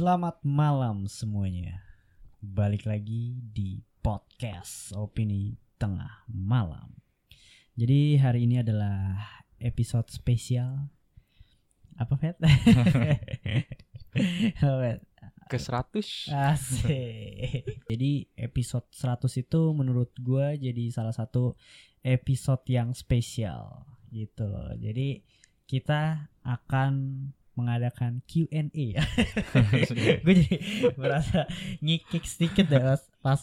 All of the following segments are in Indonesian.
Selamat malam semuanya. Balik lagi di podcast Opini Tengah Malam. Jadi hari ini adalah episode spesial. Apa, Fet? Ke 100 Asik. Jadi episode 100 itu menurut gua jadi salah satu episode yang spesial gitu. Jadi kita akan mengadakan Q&A. gue jadi merasa ngikik sedikit deh pas, pas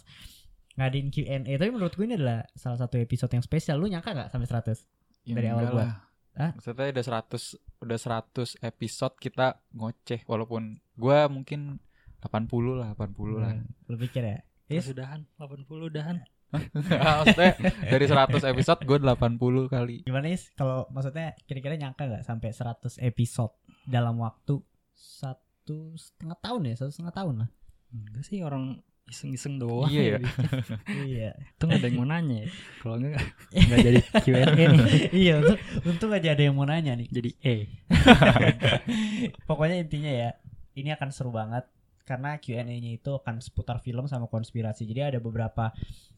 ngadain Q&A. Tapi menurut gue ini adalah salah satu episode yang spesial. Lu nyangka gak sampai 100? Ya Dari awal lah. Hah? Maksudnya udah 100 udah 100 episode kita ngoceh walaupun gua mungkin 80 lah, 80 lah. Hmm, Lu pikir ya? Is? Sudahan 80 udahan. Maksudnya dari 100 episode gue 80 kali. Gimana Is? Kalau maksudnya kira-kira nyangka gak sampai 100 episode dalam waktu satu setengah tahun ya? Satu setengah tahun lah. Enggak sih orang iseng-iseng doang. Iya ya. iya. Itu nggak ada yang mau nanya ya. Kalau enggak enggak jadi Q&A nih. iya, untung, untung aja ada yang mau nanya nih. Jadi E. Pokoknya intinya ya, ini akan seru banget karena Q&A-nya itu akan seputar film sama konspirasi. Jadi ada beberapa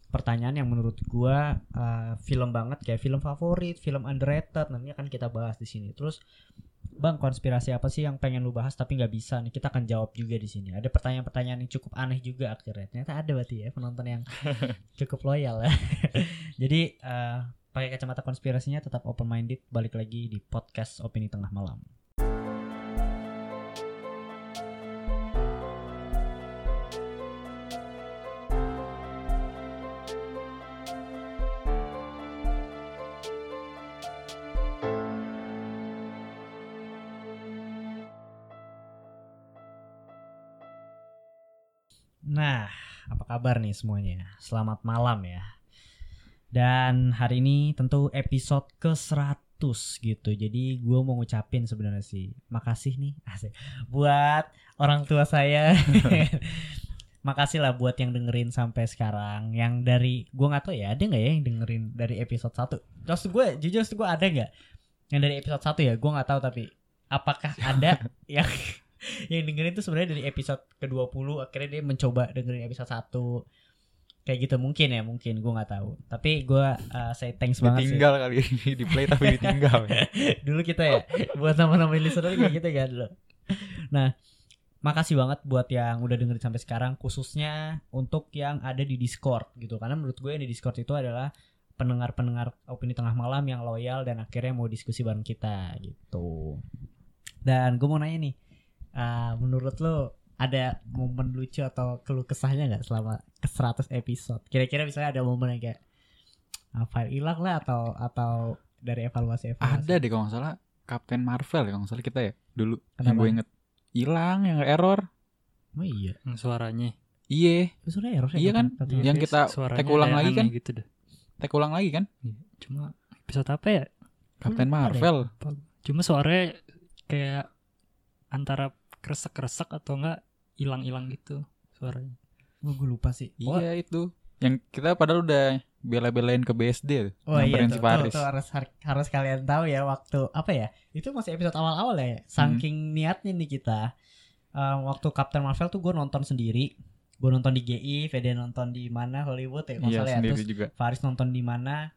pertanyaan yang menurut gua uh, film banget kayak film favorit, film underrated. Nanti akan kita bahas di sini. Terus Bang, konspirasi apa sih yang pengen lu bahas tapi nggak bisa nih? Kita akan jawab juga di sini. Ada pertanyaan-pertanyaan yang cukup aneh juga akhirnya. Ternyata ada berarti ya penonton yang cukup loyal ya. Jadi eh, pakai kacamata konspirasinya tetap open minded. Balik lagi di podcast opini tengah malam. Kabar nih semuanya? Selamat malam ya. Dan hari ini tentu episode ke-100 gitu. Jadi gue mau ngucapin sebenarnya sih makasih nih asik, buat orang tua saya. makasih lah buat yang dengerin sampai sekarang. Yang dari gue nggak tahu ya ada nggak ya yang dengerin dari episode 1 Terus gue jujur gue ada nggak yang dari episode 1 ya? Gue nggak tahu tapi apakah ada yang yang dengerin itu sebenarnya dari episode ke-20 akhirnya dia mencoba dengerin episode 1 kayak gitu mungkin ya mungkin gue nggak tahu. Tapi gue uh, say thanks banget sih. Ditinggal kali ini di play tapi ditinggal. ya. dulu kita ya buat nama-nama listener kayak gitu kan dulu nah makasih banget buat yang udah dengerin sampai sekarang khususnya untuk yang ada di Discord gitu. Karena menurut gue yang di Discord itu adalah pendengar-pendengar opini tengah malam yang loyal dan akhirnya mau diskusi bareng kita gitu. Dan gue mau nanya nih uh, menurut lo ada momen lucu atau keluh kesahnya nggak selama ke 100 episode kira-kira misalnya ada momen yang kayak ah, file hilang lah atau atau dari evaluasi evaluasi Ada deh kalau nggak salah Captain Marvel ya kalau nggak salah kita ya dulu. Yang Kenapa? gue inget hilang yang error. oh iya Yang suaranya. Iya, Itu sebenarnya error Iya kan? Iya. Yang kita Suaranya tag ulang ada lagi kan? gitu deh. tag ulang lagi kan? Cuma episode apa ya? Captain deh. Marvel. Cuma suaranya kayak antara kresek-kresek atau enggak hilang-hilang gitu suaranya. Oh, gue lupa sih. Oh, Iya itu. Yang kita padahal udah bela-belain ke BSD oh iya tuh, si tuh, Paris. tuh harus har- harus kalian tahu ya waktu apa ya? Itu masih episode awal-awal ya. Saking niatnya nih kita. Um, waktu Captain Marvel tuh gue nonton sendiri. Gue nonton di GI, Fede nonton di mana Hollywood ya, kalau Iya ya. sendiri Terus juga. Faris nonton di mana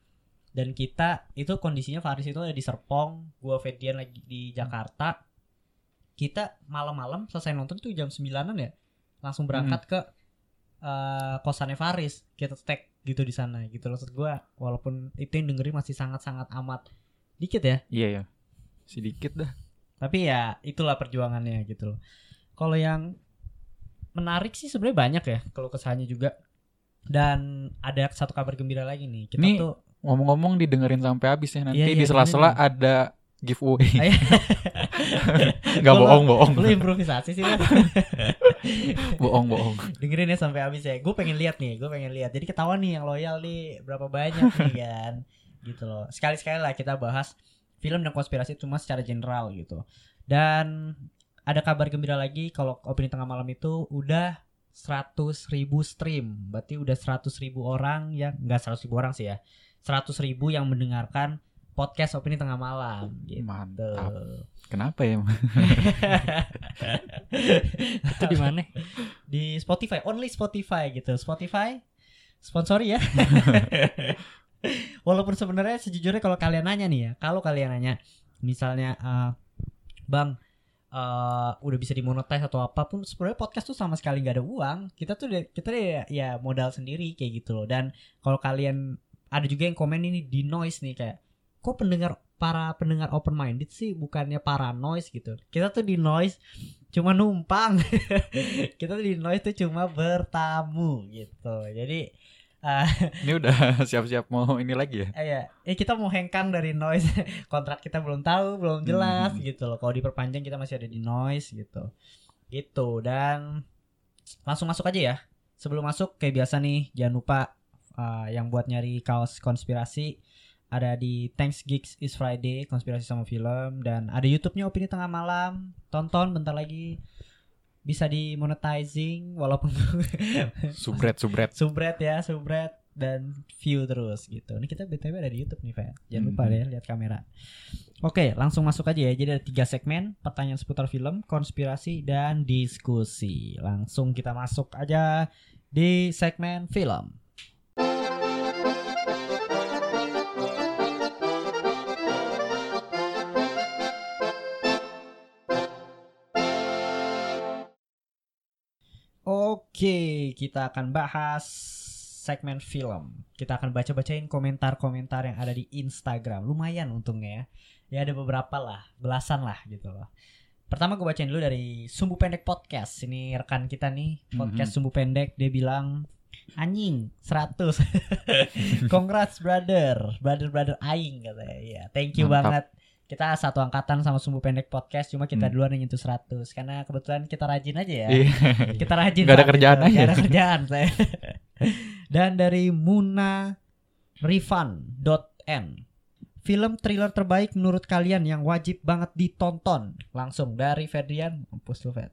dan kita itu kondisinya Faris itu ada di Serpong, gua Fedian lagi di Jakarta. Kita malam-malam selesai nonton tuh jam 9-an ya. Langsung berangkat ke eh, kosannya Faris. Kita tag gitu di sana gitu loh. Maksud gua walaupun itu yang dengerin masih sangat-sangat amat dikit ya. Iya ya. Sedikit dah. Tapi ya itulah perjuangannya gitu loh. Kalau yang menarik sih sebenarnya banyak ya kalau kesannya juga. Dan ada satu kabar gembira lagi nih. Kita Nih, tuh Ngomong-ngomong didengerin sampai habis ya nanti Iya, iya, di sela-sela ada giveaway. Enggak Kalau- bohong, bohong. lu improvisasi sih bohong, bohong. dengerin ya sampai habis ya. Gue pengen lihat nih gue pengen lihat. Jadi ketahuan nih yang loyal nih berapa banyak nih kan? Gitu loh. Sekali sekali lah kita bahas film dan konspirasi cuma secara general gitu. Dan ada kabar gembira lagi kalau opini tengah malam itu udah 100 ribu stream. Berarti udah 100 ribu orang yang enggak 100 ribu orang sih ya. 100 ribu yang mendengarkan podcast opini tengah malam gitu Mantap. Kenapa ya? Itu di mana? di Spotify, only Spotify gitu. Spotify sponsori ya. Walaupun sebenarnya sejujurnya kalau kalian nanya nih ya, kalau kalian nanya misalnya eh, Bang eh, udah bisa dimonetize atau apa pun sebenarnya podcast tuh sama sekali nggak ada uang. Kita tuh kita ya, ya modal sendiri kayak gitu loh. Dan kalau kalian ada juga yang komen ini di noise nih kayak kok pendengar para pendengar open minded sih bukannya para noise gitu. Kita tuh di noise cuma numpang. kita tuh di noise tuh cuma bertamu gitu. Jadi eh Ini udah siap-siap mau ini lagi ya? Eh, ya, eh kita mau hengkang dari noise. Kontrak kita belum tahu, belum jelas Hmm. gitu loh. Kalau diperpanjang kita masih ada di noise gitu. Gitu dan langsung masuk aja ya. Sebelum masuk kayak biasa nih, jangan lupa uh, yang buat nyari kaos konspirasi ada di Thanks Geeks is Friday konspirasi sama film. Dan ada YouTube-nya opini tengah malam. Tonton bentar lagi. Bisa di monetizing walaupun Subret, subret. subret ya subret. Dan view terus gitu. Ini kita btw ada di YouTube nih Fan jangan lupa Hmm. deh lihat kamera. Oke langsung masuk aja ya. Jadi ada tiga segmen pertanyaan seputar film konspirasi dan diskusi. Langsung kita masuk aja di segmen film Oke, kita akan bahas segmen film. Kita akan baca-bacain komentar-komentar yang ada di Instagram. Lumayan untungnya ya. Ya ada beberapa lah, belasan lah gitu loh. Pertama gue bacain dulu dari Sumbu Pendek Podcast. Ini rekan kita nih, podcast Sumbu Pendek. Dia bilang, anjing 100. Congrats brother, brother-brother aing katanya. Ya, thank you Mantap. banget. Kita satu angkatan sama Sumbu Pendek Podcast, cuma kita Hmm. duluan yang nyentuh 100 karena kebetulan kita rajin aja ya Iya. kita rajin Nggak ada Pak, kerjaan gitu. aja. Nggak ada kerjaan saya dan dari Muna Rifan.n film thriller terbaik menurut kalian yang wajib banget ditonton langsung dari Ferdian mampus lu Fed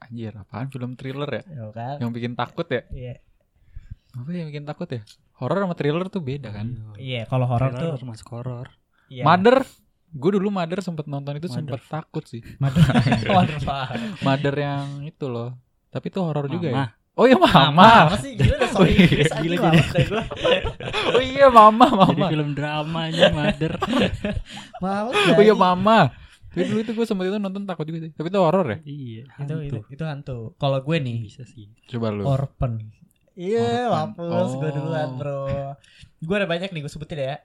Anjir, apaan film thriller ya? Yo kan Yang bikin takut ya? iya Apa yang bikin takut ya? Horor sama thriller tuh beda kan? iya kalau horor tuh masuk horor. iya. Mother Gue dulu Mother sempet nonton itu Mother. sempet takut sih Mother Pak. Mother yang itu loh Tapi itu horor juga ya Mama. Oh iya Mama Mama apa sih gila sorry Oh, iya. Inggris Gila, jadi-. Oh iya Mama Jadi Mama film dramanya Mother. Males Oh iya. Mama Tapi dulu itu gue sempet itu nonton takut juga sih Tapi itu horor ya? iya. itu itu hantu. itu hantu kalau gue nih Bisa sih. Coba lu Orphan. Iya, Orphan. mampus gue Oh. duluan, Bro. Gue ada banyak nih gue sebutin ya.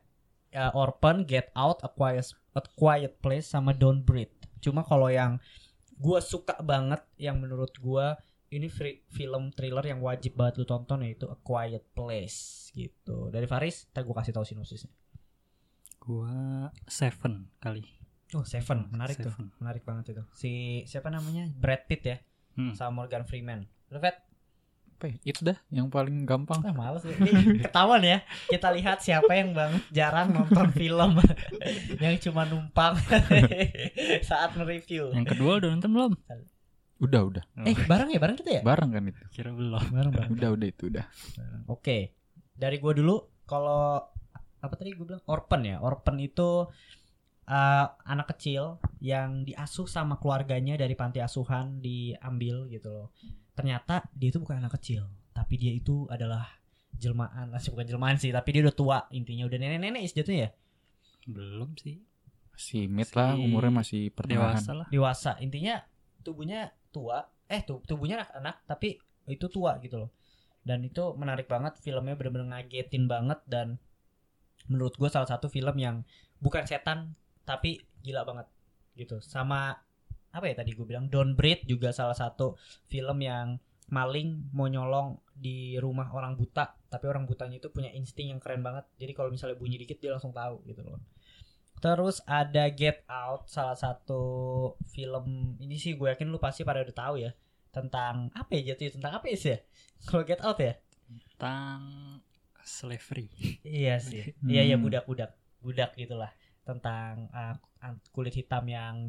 Ya, Orphan, Get Out, A Quiet, A Quiet Place sama Don't Breathe. Cuma kalau yang gue suka banget yang menurut gue ini free, film thriller yang wajib banget lu tonton yaitu A Quiet Place gitu. Dari Faris, ntar gue kasih tahu sinopsisnya. Gua Seven kali. Oh, Seven, menarik tuh. Seven. Menarik banget itu. Si siapa namanya? Brad Pitt ya, Hmm. sama Morgan Freeman. Lu Vet? Apa ya? It's dah yang paling gampang Ah males ya. Ini ketahuan ya. Kita lihat siapa yang banget jarang nonton film yang cuma numpang saat nge-review. Yang kedua udah nonton belum? Udah udah Eh, bareng ya, bareng kita ya? Bareng kan itu Kira belum. Bareng, bareng. Udah udah itu udah Oke. Dari gua dulu kalau apa tadi gue bilang orphan ya. Orphan itu uh, anak kecil yang diasuh sama keluarganya dari panti asuhan diambil gitu loh. Ternyata dia itu bukan anak kecil, tapi dia itu adalah jelmaan, masih bukan jelmaan sih, tapi dia udah tua intinya udah nenek-nenek jatuhnya ya. Belum sih. Si mid lah Si umurnya masih pertengahan Dewasa lah. dewasa intinya tubuhnya tua eh tu tubuhnya anak, anak tapi itu tua gitu loh dan itu menarik banget filmnya bener-bener ngagetin banget dan menurut gue salah satu film yang bukan setan tapi gila banget gitu sama apa ya tadi gue bilang Don't Breathe juga salah satu film yang maling mau nyolong di rumah orang buta tapi orang butanya itu punya insting yang keren banget jadi kalau misalnya bunyi dikit dia langsung tahu gitu loh Terus ada Get Out, salah satu film ini sih gue yakin lu pasti pada udah tahu ya tentang apa ya jatuhnya tentang apa sih ya? Kalau Get Out ya? Tentang slavery. Iya sih. Iya iya Hmm. budak-budak, budak gitulah tentang uh, kulit hitam yang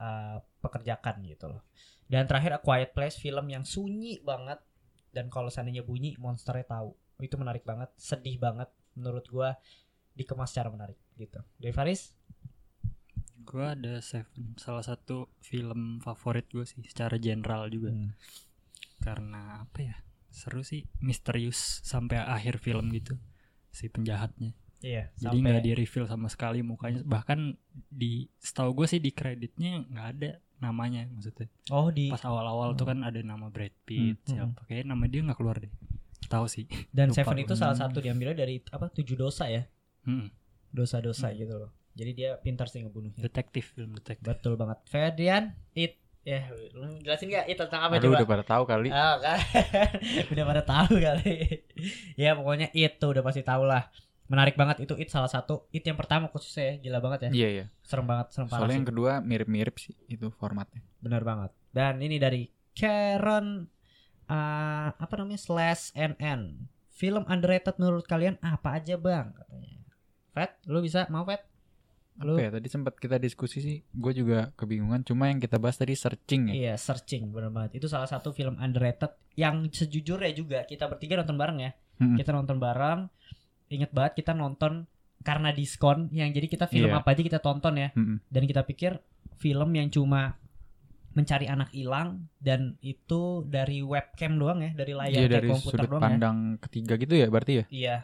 dipekerjakan gitu loh. Dan terakhir A Quiet Place film yang sunyi banget dan kalau seandainya bunyi monsternya tahu. Itu menarik banget, sedih banget menurut gua dikemas secara menarik gitu. Dari Faris? gue ada Seven salah satu film favorit gue sih secara general juga Hmm. karena apa ya seru sih misterius sampai akhir film gitu si penjahatnya Iya, jadi nggak di reveal sama sekali mukanya bahkan di setahu gue sih di kreditnya nggak ada namanya maksudnya Oh, di pas awal-awal tuh kan ada nama Brad Pitt Hmm. siapa kayaknya nama dia nggak keluar deh tahu sih dan lupa Seven itu salah satu diambilnya dari apa? Tujuh dosa ya. Hmm, Dosa-dosa Hmm. gitu loh. Jadi dia pintar sih ngebunuhnya. detektif film detektif Betul banget. Ferdian, it ya lu jelasin gak it tentang apa Aduh coba? udah pada tahu kali. Ah, kan. udah pada tahu kali. ya pokoknya itu udah pasti tahu lah. Menarik banget itu it salah satu it yang pertama khususnya ya. Gila banget ya. Iya iya. Serem banget, serem parah Soalnya yang kedua mirip-mirip sih itu formatnya. Bener banget. Dan ini dari Karen eh, apa namanya slash NN. Film underrated menurut kalian apa aja bang? Katanya. Fat, lu bisa mau Fat? Lu Apa ya tadi sempat kita diskusi sih. Gue juga kebingungan. Cuma yang kita bahas tadi searching ya. Iya searching bener banget. Itu salah satu film underrated yang sejujurnya juga kita bertiga nonton bareng ya. Mm-mm. Kita nonton bareng. Ingat banget kita nonton karena diskon yang jadi kita film Iya. apa aja kita tonton ya. Mm-mm. Dan kita pikir film yang cuma mencari anak hilang dan itu dari webcam doang ya, dari layar kayak dari komputer sudut doang ya. pandang ketiga gitu ya berarti ya. Iya.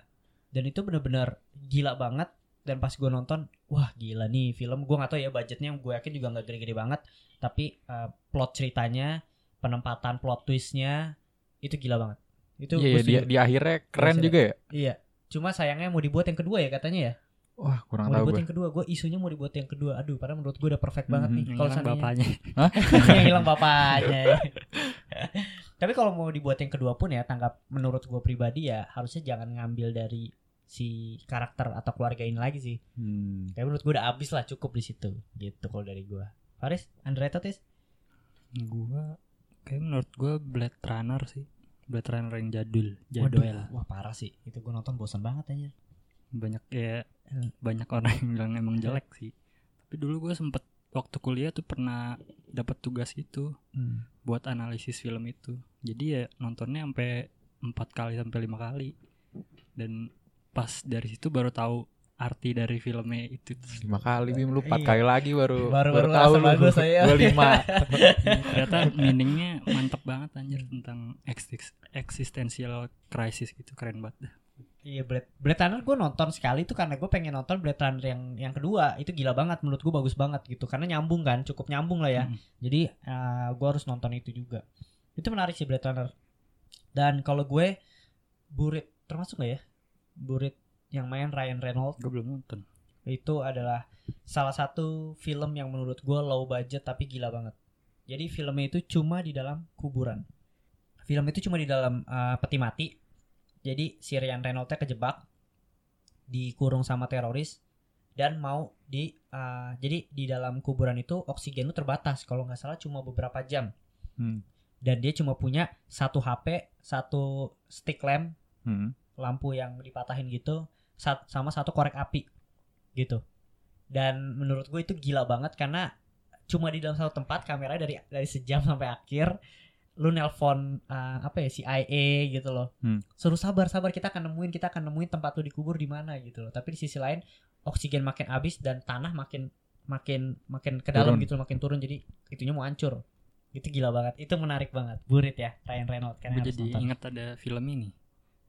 Dan itu bener-bener gila banget. Dan pas gue nonton, wah gila nih film. Gue gak tahu ya budgetnya, gue yakin juga nggak gede-gede banget. Tapi eh, plot ceritanya, penempatan plot twistnya itu gila banget. Itu gua iya, di, di akhirnya keren juga ya. Iya. Cuma sayangnya mau dibuat yang kedua ya katanya ya. Wah kurang Mau tahu dibuat gue. yang kedua, gue isunya mau dibuat yang kedua. Aduh, padahal menurut gue udah perfect banget nih. Kalau hilang bapaknya yang hilang bapaknya. ya. Tapi kalau mau dibuat yang kedua pun ya, tanggap menurut gue pribadi ya harusnya jangan ngambil dari si karakter atau keluarga ini lagi sih. Hmm. Kayak menurut gue udah abis lah cukup di situ. Gitu kalau dari gue. Faris, underrated is? gua kayak menurut gua Blade Runner sih Runner yang jadul jadul Waduh, wah parah sih. Itu gue nonton bosan banget aja. banyak ya Hmm. banyak orang yang bilang emang jelek sih tapi dulu gua sempet waktu kuliah tuh pernah dapat tugas itu buat analisis film itu jadi ya nontonnya sampai empat kali sampai lima kali dan pas dari situ baru tahu arti dari filmnya itu Lima kali Bim lu empat Iya. kali lagi baru Baru- baru tahu lu. bagus saya. Gua lima. ternyata meaningnya mantep banget anjir tentang exis- existential crisis gitu keren banget. Iya Blade Blade Runner gue nonton sekali tuh karena gue pengen nonton Blade Runner yang yang kedua itu gila banget menurut gue bagus banget gitu karena nyambung kan cukup nyambung lah ya Mm. jadi gue harus nonton itu juga itu menarik sih Blade Runner dan kalau gue Burit termasuk gak ya Burit yang main Ryan Reynolds. Gue belum nonton. Itu adalah salah satu film yang menurut gue low budget tapi gila banget. Jadi filmnya itu cuma di dalam kuburan. Film itu cuma di dalam uh, peti mati. Jadi si Ryan Reynolds kejebak dikurung sama teroris dan mau di uh, jadi di dalam kuburan itu oksigen itu terbatas. Kalau nggak salah cuma beberapa jam. Hmm. dan dia cuma punya satu HP satu stick lamp Hmm. Lampu yang dipatahin gitu sat- sama satu korek api gitu. Dan menurut gue itu gila banget karena cuma di dalam satu tempat kamera dari dari sejam sampai akhir lu nelpon uh, apa ya CIA gitu loh. Hmm. suruh sabar sabar kita akan nemuin kita akan nemuin tempat lu dikubur di mana gitu loh. Tapi di sisi lain oksigen makin habis dan tanah makin makin makin ke dalam Turun. gitu makin turun. Jadi itunya mau hancur. Itu gila banget. Itu menarik banget. Burit ya Ryan Reynolds kan jadi ingat ada film ini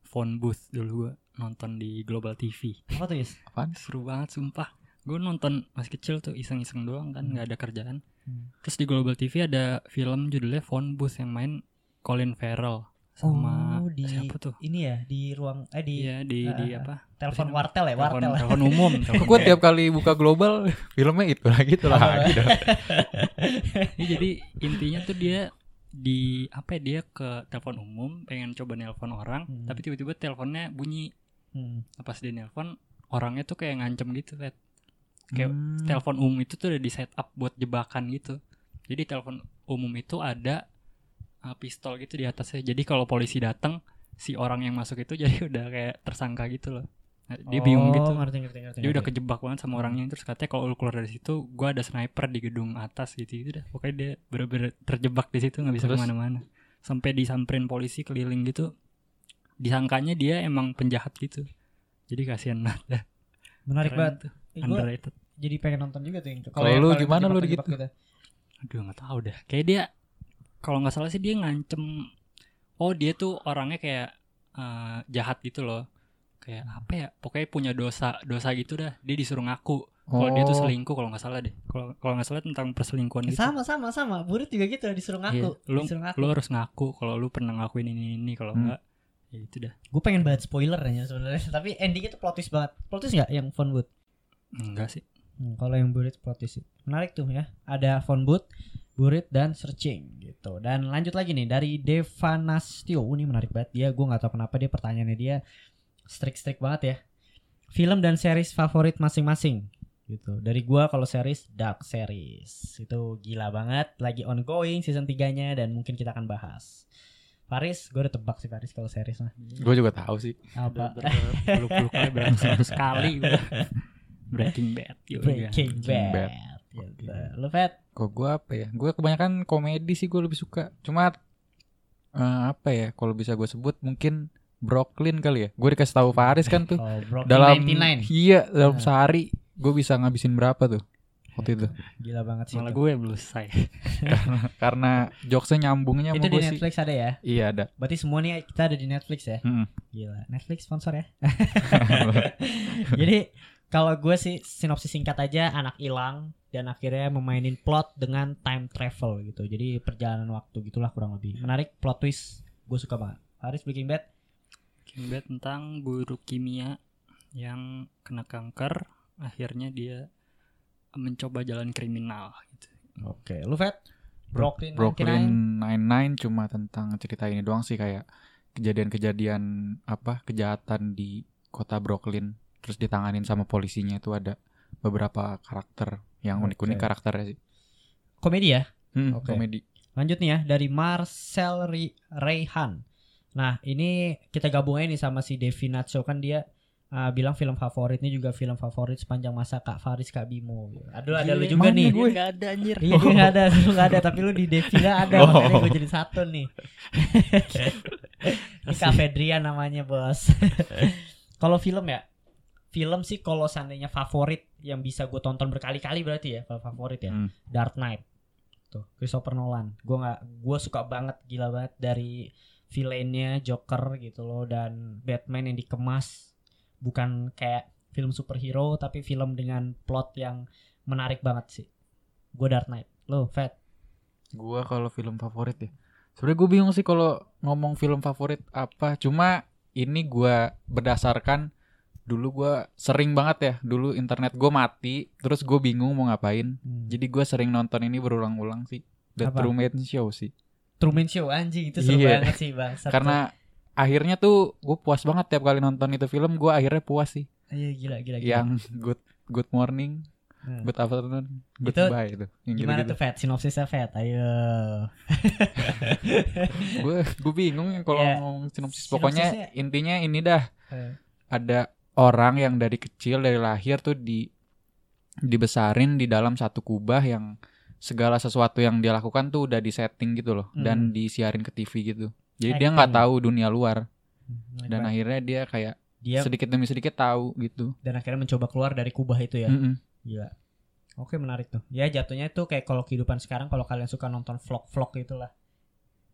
Phone Booth dulu gue nonton di Global TV apa tuh Yus? Apaan? seru banget sumpah gue nonton masih kecil tuh iseng-iseng doang kan nggak ada kerjaan Hmm. terus di Global TV ada film judulnya Phone Booth yang main Colin Farrell sama Oh, di siapa tuh ini ya di ruang eh di Iya di di Ah, apa telepon namanya? wartel ya telepon wartel telepon umum Kok telepon gue tiap kali buka global filmnya itu lagi itu lagi. Iya, jadi intinya tuh dia di apa ya dia ke telepon umum pengen coba nelpon orang Hmm. tapi tiba-tiba teleponnya bunyi Hmm. Pas dia nelpon orangnya tuh kayak ngancem gitu Red. kayak Hmm. telepon umum itu tuh udah di setup buat jebakan gitu jadi telepon umum itu ada uh, pistol gitu di atasnya jadi kalau polisi datang si orang yang masuk itu jadi udah kayak tersangka gitu loh Dia bingung Oh, gitu ngerti ngerti ngerti. dia udah kejebak banget sama orangnya terus katanya kalau lu keluar dari situ gua ada sniper di gedung atas gitu gitu dah pokoknya dia bener-bener terjebak di situ nggak bisa ke mana-mana sampai disamperin polisi keliling gitu disangkanya dia emang penjahat gitu jadi kasihan banget dah. menarik Keren banget. tuh. Eh, underrated jadi pengen nonton juga tuh yang itu. Kalau lu gimana lu dijebak-jebak gitu? Aduh nggak tahu dah. Kayak dia kalau nggak salah sih dia ngancem. Oh dia tuh orangnya kayak eh, jahat gitu loh. Kayak apa ya? Pokoknya punya dosa dosa gitu dah. Dia disuruh ngaku. Kalau dia tuh Oh. selingkuh kalau nggak salah deh. Kalau kalau nggak salah tentang perselingkuhan Eh, gitu. Sama sama sama. Burit juga gitu disuruh ngaku. Iya, lu, disuruh ngaku. lu harus ngaku kalau lu pernah ngakuin ini ini kalau Hmm. enggak ya itu dah. Gue pengen banget spoiler ya sebenarnya. Tapi endingnya tuh plot twist banget. Plot twist nggak yang Von Boot? Enggak sih. Hmm, kalau yang Burit plot twist. Menarik tuh ya. Ada Von Boot, Burit dan Searching gitu. Dan lanjut lagi nih dari Devanastio. Oh, ini menarik banget dia. Gue nggak tahu kenapa dia pertanyaannya dia strik-strik banget ya. Film dan series favorit masing-masing gitu. Dari gua kalau series Dark Series. Itu gila banget, lagi ongoing season 3-nya dan mungkin kita akan bahas. Faris, gue udah tebak sih Faris kalau series mah. Gue juga tahu sih. Apa? Puluh-puluh kali beratus kali udah. Breaking Bad. Breaking kan. Bad. Gitu. Lu Fat? Kok gue apa ya? Gue kebanyakan komedi sih gue lebih suka. Cuma eh, apa ya? Kalau bisa gue sebut mungkin Brooklyn kali ya. Gue dikasih tahu Faris kan tuh Oh, Brooklyn dalam 99. iya dalam Nah. sehari gue bisa ngabisin berapa tuh waktu itu Gila banget sih. Malah itu. gue belum selesai. karena jokesnya nyambungnya Itu sama di gue sih Netflix ada ya? iya ada Berarti semua nih kita ada di Netflix ya? Mm-mm. Gila. Netflix sponsor ya? Jadi kalau gue sih sinopsis singkat aja anak hilang dan akhirnya memainin plot dengan time travel gitu. Jadi perjalanan waktu gitulah kurang lebih. Menarik plot twist. Gue suka banget. Haris Breaking Bad. Bad tentang guru kimia yang kena kanker, akhirnya dia mencoba jalan kriminal gitu. Oke, lu Fat? Brooklyn, Brooklyn Nine-Nine cuma tentang cerita ini doang sih kayak kejadian-kejadian apa kejahatan di kota Brooklyn terus ditanganin sama polisinya itu ada beberapa karakter yang unik-unik Oke. karakternya sih. Komedi ya? Hmm, Oke. komedi. Lanjut nih ya dari Marcel Ri- Reyhan. Nah ini kita gabungin nih sama si Devi Natso kan dia uh, bilang film favoritnya juga film favorit sepanjang masa Kak Faris Kak Bimo. Aduh ada lu juga nih. gue? Gak ada anjir. Iya dia nggak ada, lu nggak ada, tapi lu di Devi nggak ada, Oh. makanya gue jadi satu nih. Ini Kak Fedrian namanya bos. kalau film ya, film sih kalau seandainya favorit yang bisa gue tonton berkali-kali berarti ya, kalau favorit ya. Hmm. Dark Knight tuh Christopher Nolan gue nggak gue suka banget gila banget dari villainnya Joker gitu loh dan Batman yang dikemas bukan kayak film superhero tapi film dengan plot yang menarik banget sih gue Dark Knight lo Fat Gua kalau film favorit ya. Sebenarnya gue bingung sih kalau ngomong film favorit apa. Cuma ini gua berdasarkan dulu gua sering banget ya. Dulu internet gue mati, terus gue bingung mau ngapain. Jadi gue sering nonton ini berulang-ulang sih. The Apa? Truman Show sih. Truman Show anjing itu seru Iya. banget sih bang Karena akhirnya tuh gue puas banget tiap kali nonton itu film. Gue akhirnya puas sih. iya gila gila, gila. Yang good good morning, Hmm. good afternoon, Itu goodbye itu. Yang gimana gitu-gitu. tuh Fat sinopsisnya Fat ayo gue gue bingung ya kalau Ya, ngomong sinopsis sinopsisnya- pokoknya intinya ini dah Eh. ada orang yang dari kecil dari lahir tuh di dibesarin di dalam satu kubah yang segala sesuatu yang dia lakukan tuh udah disetting gitu loh dan Hmm. disiarin ke TV gitu jadi dia nggak Acting. tahu dunia luar Hmm, dan akhirnya dia kayak dia sedikit demi sedikit tahu gitu dan akhirnya mencoba keluar dari kubah itu ya Mm-mm. Gila. Oke menarik tuh. Ya jatuhnya tuh kayak kalau kehidupan sekarang kalau kalian suka nonton vlog-vlog itulah.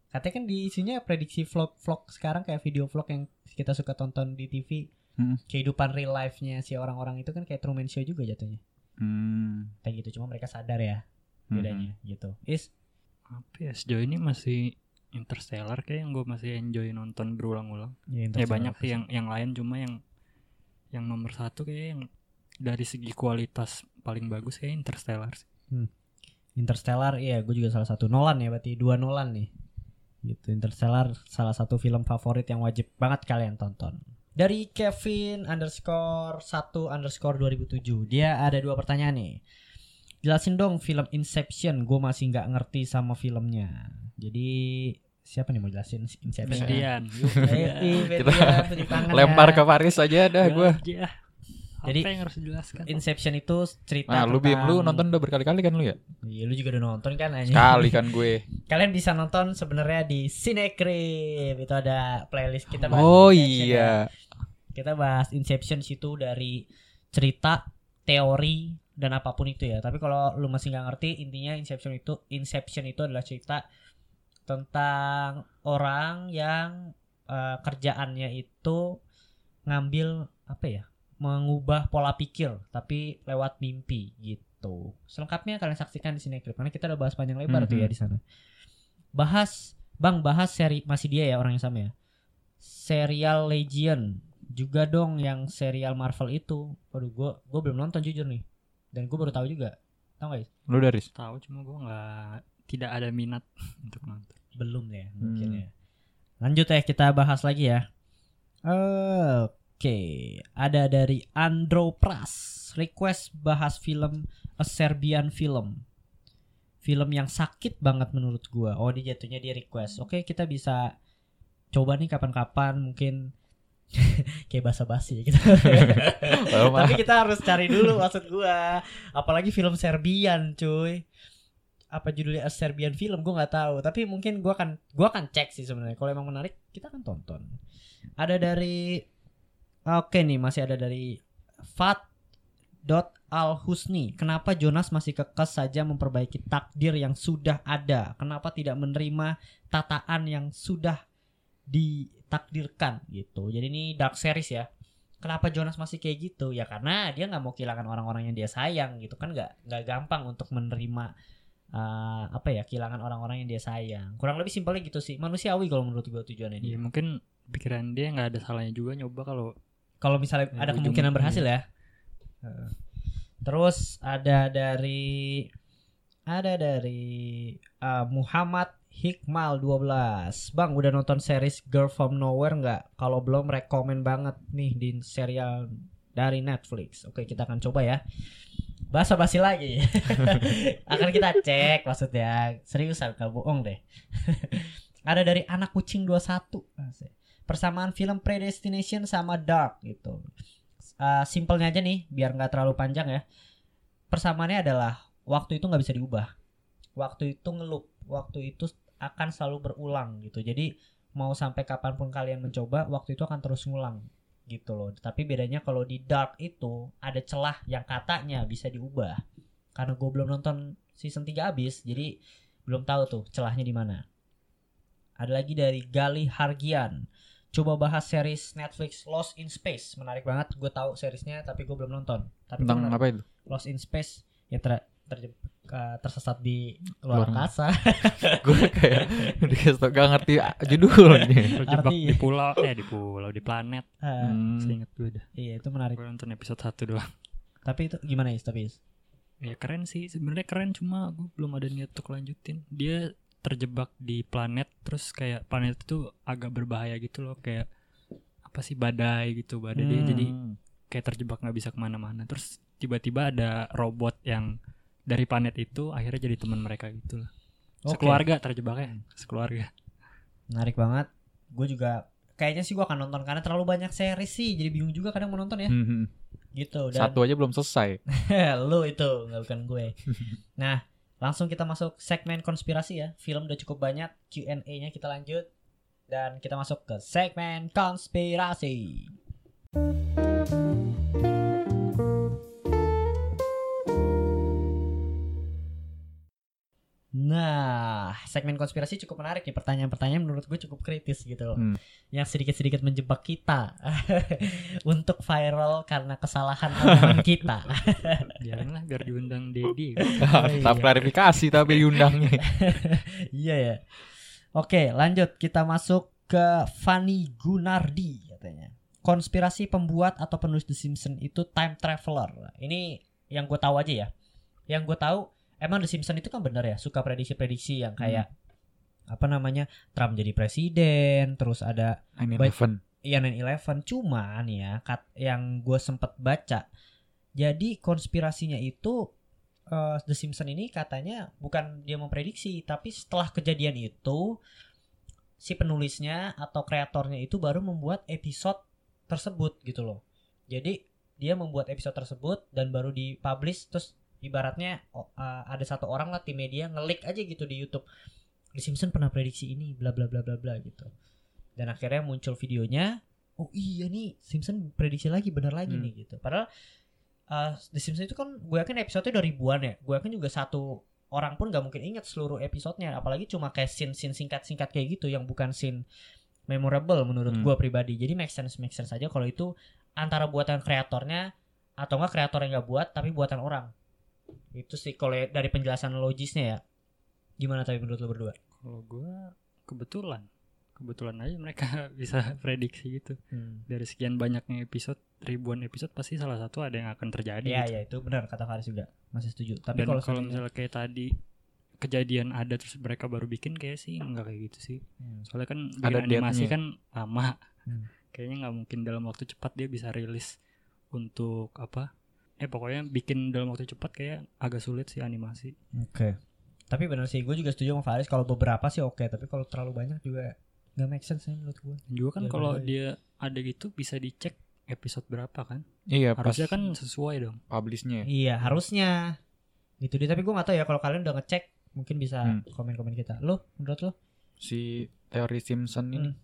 Katanya kan di isinya prediksi vlog-vlog sekarang kayak video vlog yang kita suka tonton di TV. Hmm. Kehidupan real life-nya si orang-orang itu kan kayak Truman Show juga jatuhnya. Hmm. Kayak gitu cuma mereka sadar ya bedanya gitu. Is Apa ya sejauh ini masih Interstellar kayak yang gue masih enjoy nonton berulang-ulang. ya, Ya Interstellar banyak sih yang yang lain cuma yang yang nomor satu kayak yang dari segi kualitas paling bagus kayak Interstellar sih. Interstellar iya gue juga salah satu Nolan ya berarti dua Nolan nih gitu Interstellar salah satu film favorit yang wajib banget kalian tonton dari Kevin underscore 1 underscore 2007 dia ada dua pertanyaan nih jelasin dong film Inception gue masih nggak ngerti sama filmnya. Jadi siapa nih mau jelasin Inception? Ih, Kita Median, tunjuk tangan lempar ya. ke Paris aja dah gue Ya. Jadi, apa yang harus dijelaskan? Inception itu cerita nah lu bim lu tentang- nonton udah berkali-kali kan lu ya? Iya, lu juga udah nonton kan anjing? kali kan gue. Kalian bisa nonton sebenarnya di Cinecrib itu ada playlist kita bahas oh Inception ya. iya Kita bahas Inception situ dari cerita, teori, dan apa pun itu ya. Tapi kalau lu masih nggak ngerti, intinya Inception itu Inception itu adalah cerita tentang orang yang uh, kerjaannya itu ngambil apa ya? mengubah pola pikir tapi lewat mimpi gitu. Selengkapnya kalian saksikan di sini karena kita udah bahas panjang lebar mm -hmm. tuh ya di sana. Bahas Bang bahas seri masih dia ya orang yang sama ya. Serial Legion juga dong yang serial Marvel itu. Waduh, gue gue belum nonton jujur nih. Dan gue baru tahu juga. Tahu gak? Lu dari tahu cuma gue nggak tidak ada minat untuk nonton. Belum ya mungkin hmm. ya. Lanjut ya kita bahas lagi ya. Oke, okay. ada dari Andro Pras request bahas film A Serbian Film film yang sakit banget menurut gua. Oh, dia jatuhnya dia request. Oke, kita bisa coba nih kapan-kapan mungkin kayak basa-basi gitu. Tapi kita harus cari dulu maksud gua. Apalagi film Serbian, cuy. Apa judulnya A Serbian film gua nggak tahu, tapi mungkin gua akan gua akan cek sih sebenarnya. Kalau emang menarik, kita akan tonton. Ada dari Oke nih, masih ada dari Fat dot Al Husni, kenapa Jonas masih kekes saja memperbaiki takdir yang sudah ada? Kenapa tidak menerima tataan yang sudah ditakdirkan gitu? Jadi ini dark series ya. Kenapa Jonas masih kayak gitu? Ya karena dia nggak mau kehilangan orang-orang yang dia sayang gitu kan nggak nggak gampang untuk menerima uh, apa ya kehilangan orang-orang yang dia sayang. Kurang lebih simpelnya gitu sih. Manusiawi kalau menurut gue tujuannya dia. Ya, mungkin pikiran dia nggak ada salahnya juga nyoba kalau kalau misalnya ya, ada kemungkinan berhasil ya. Uh. Terus ada dari ada dari uh, Muhammad Hikmal 12 Bang udah nonton series Girl From Nowhere nggak? Kalau belum rekomen banget nih di serial dari Netflix. Oke kita akan coba ya. Bahasa basi lagi. Akan kita cek maksudnya. Serius gak bohong deh. Ada dari anak kucing 21 Persamaan film Predestination sama Dark gitu. Uh, simpelnya aja nih biar nggak terlalu panjang ya. Persamaannya adalah waktu itu nggak bisa diubah. Waktu itu ngelup. Waktu itu akan selalu berulang gitu. Jadi mau sampai kapan pun kalian mencoba waktu itu akan terus ngulang gitu loh. Tapi bedanya kalau di dark itu ada celah yang katanya bisa diubah. Karena gue belum nonton season 3 habis jadi belum tahu tuh celahnya di mana. Ada lagi dari Gali Hargian. Coba bahas series Netflix Lost in Space. Menarik banget gue tahu seriesnya tapi gue belum nonton. Tapi tentang apa itu? Lost in Space ya ter, ter, uh, tersesat di luar angkasa gue kayak dikasih gak ngerti judulnya. Terjebak di pulau eh di pulau di planet. Uh, hmm. ingat gue dah iya itu menarik. Gue nonton episode satu doang. Tapi itu gimana ya tapi ya keren sih. Sebenarnya keren cuma gue belum ada niat untuk lanjutin. Dia terjebak di planet terus kayak planet itu agak berbahaya gitu loh. Kayak apa sih badai gitu badai hmm. dia. Jadi kayak terjebak nggak bisa ke mana-mana. Terus tiba-tiba ada robot yang dari planet itu akhirnya jadi teman mereka gitu loh okay. sekeluarga terjebaknya sekeluarga menarik banget gue juga kayaknya sih gue akan nonton karena terlalu banyak series sih jadi bingung juga kadang mau nonton ya hmm. gitu dan satu aja belum selesai lo itu nggak bukan gue nah Langsung kita masuk segmen konspirasi ya. Film udah cukup banyak, Q&A-nya kita lanjut dan kita masuk ke segmen konspirasi. Nah, segmen konspirasi cukup menarik nih. Pertanyaan-pertanyaan menurut gue cukup kritis gitu loh. Hmm. Yang sedikit-sedikit menjebak kita untuk viral karena kesalahan omongan kita. Janganlah biar diundang Dedi. oh, iya. klarifikasi tapi diundangnya. iya ya. Oke, lanjut kita masuk ke Fanny Gunardi katanya. Konspirasi pembuat atau penulis The Simpsons itu time traveler. Ini yang gue tahu aja ya. Yang gue tahu emang The Simpsons itu kan bener ya suka prediksi-prediksi yang kayak hmm. apa namanya Trump jadi presiden terus ada 9/11 iya 9/11 cuma nih ya kat, yang gue sempet baca jadi konspirasinya itu uh, The Simpsons ini katanya bukan dia memprediksi tapi setelah kejadian itu si penulisnya atau kreatornya itu baru membuat episode tersebut gitu loh. Jadi dia membuat episode tersebut dan baru dipublish terus ibaratnya uh, ada satu orang lah tim media ngelik aja gitu di YouTube The Simpson pernah prediksi ini bla bla bla bla bla gitu dan akhirnya muncul videonya oh iya nih Simpson prediksi lagi bener lagi hmm. nih gitu padahal eh, The Simpsons itu kan gue yakin episode-nya udah ribuan ya. Gue yakin juga satu orang pun gak mungkin ingat seluruh episodenya. Apalagi cuma kayak scene-scene singkat-singkat kayak gitu yang bukan scene memorable menurut Hmm. gue pribadi. Jadi make sense make sense aja kalau itu antara buatan kreatornya atau enggak kreator yang nggak buat tapi buatan orang. Itu sih kalau ya- dari penjelasan logisnya ya. Gimana tapi menurut lo berdua? Kalau gua kebetulan, kebetulan aja mereka bisa prediksi gitu. Dari sekian banyaknya episode, ribuan episode pasti salah satu ada yang akan terjadi. Iya gitu. ya itu benar kata Faris juga masih setuju. Tapi kalau kalau misalnya kayak tadi kejadian ada terus mereka baru bikin kayak sih nggak kayak gitu sih. Hmm. Soalnya kan Ada bikin animasi kan lama. Hmm. Kayaknya nggak mungkin dalam waktu cepat dia bisa rilis untuk apa? Eh pokoknya bikin dalam waktu cepat kayak agak sulit sih animasi. Oke. Tapi benar sih, gue juga setuju sama Faris kalau beberapa sih oke, tapi kalau terlalu banyak juga nggak make sense sih menurut gue. Juga kan Ya, kalau dia ada gitu bisa dicek episode berapa kan? Iya, pas Harusnya kan sesuai dong. publishnya ya. Iya, harusnya. Itu dia, tapi gue nggak tahu ya kalau kalian udah ngecek, mungkin bisa Hmm. komen-komen kita. Lo, menurut lo? si teori Simpson ini. Hmm.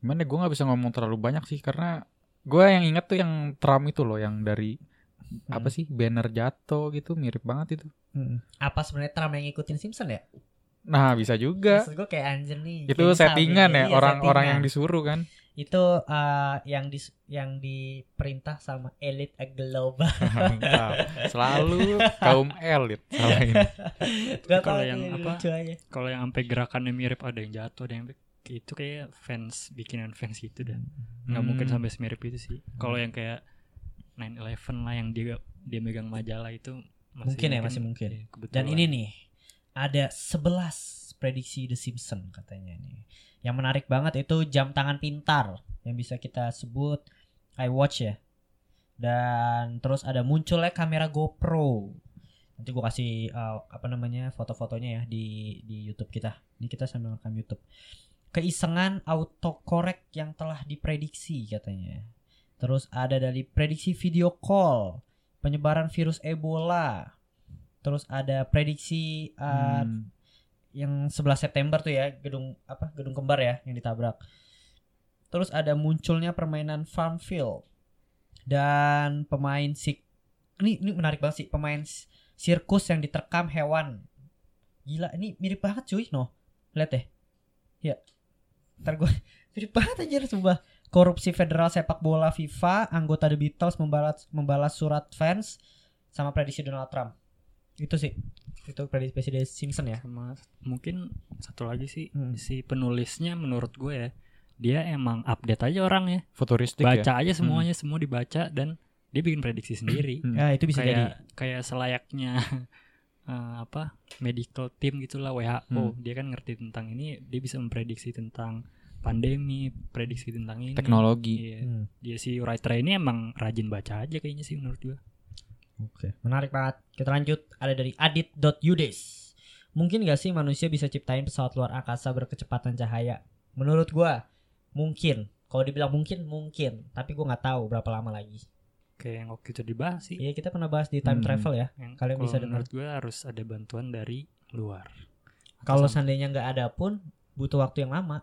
Gimana gue nggak bisa ngomong terlalu banyak sih karena gue yang inget tuh yang Trump itu loh yang dari apa Hmm. sih banner jatuh gitu mirip banget itu. Apa sebenarnya Trump yang ngikutin Simpson ya? Nah bisa juga. Maksud gue kayak anjir nih. Itu settingan ya Iya, orang-orang yang settingan. disuruh kan. itu eh, yang di yang diperintah sama elit global. Selalu kaum elit kalau yang apa? Kalau yang sampai gerakannya mirip ada yang jatuh, ada yang itu kayak fans bikinan fans gitu dah. Nggak mungkin Hmm. sampai semirip itu sih. Kalau yang kayak 911 lah yang dia dia megang majalah itu masih Mungkin ya, masih mungkin. kebetulan. Dan ini nih ada 11 prediksi The Simpson katanya nih. Yang menarik banget itu jam tangan pintar yang bisa kita sebut iWatch ya. Dan terus ada munculnya kamera GoPro. Nanti gue kasih uh, apa namanya foto-fotonya ya di di YouTube kita. Ini kita sambil rekam YouTube. Keisengan autocorrect yang telah diprediksi katanya. Terus ada dari prediksi video call, penyebaran virus Ebola. Terus ada prediksi uh, Hmm. yang 11 September tuh ya gedung apa gedung kembar ya yang ditabrak. Terus ada munculnya permainan Farmville dan pemain sik ini ini menarik banget sih pemain sirkus yang diterkam hewan. Gila ini mirip banget cuy no lihat deh. Ya. Ntar gue mirip banget anjir sumpah korupsi federal sepak bola FIFA anggota The Beatles membalas membalas surat fans sama prediksi Donald Trump itu sih itu prediksi Presiden Simpson ya sama mungkin satu lagi sih Hmm. si penulisnya menurut gue ya dia emang update aja orang ya Futuristik ya. baca aja semuanya semua dibaca dan dia bikin prediksi sendiri Hmm. ya itu bisa jadi kayak kayak selayaknya eh, apa medical team gitulah WHO Hmm. dia kan ngerti tentang ini dia bisa memprediksi tentang pandemi prediksi tentang ini Teknologi. Iya. Hmm. dia si writer ini emang rajin baca aja kayaknya sih menurut gua Oke, menarik banget. Kita lanjut. Ada dari adit.yudes. Mungkin gak sih manusia bisa ciptain pesawat luar angkasa berkecepatan cahaya? Menurut gua, mungkin. Kalau dibilang mungkin, mungkin. Tapi gua nggak tahu berapa lama lagi. kayak yang waktu itu dibahas sih Iya, kita pernah bahas di time Hmm. travel ya. yang Kalian kalau bisa dengar. menurut gua harus ada bantuan dari luar Kalau seandainya nggak ada pun, butuh waktu yang lama.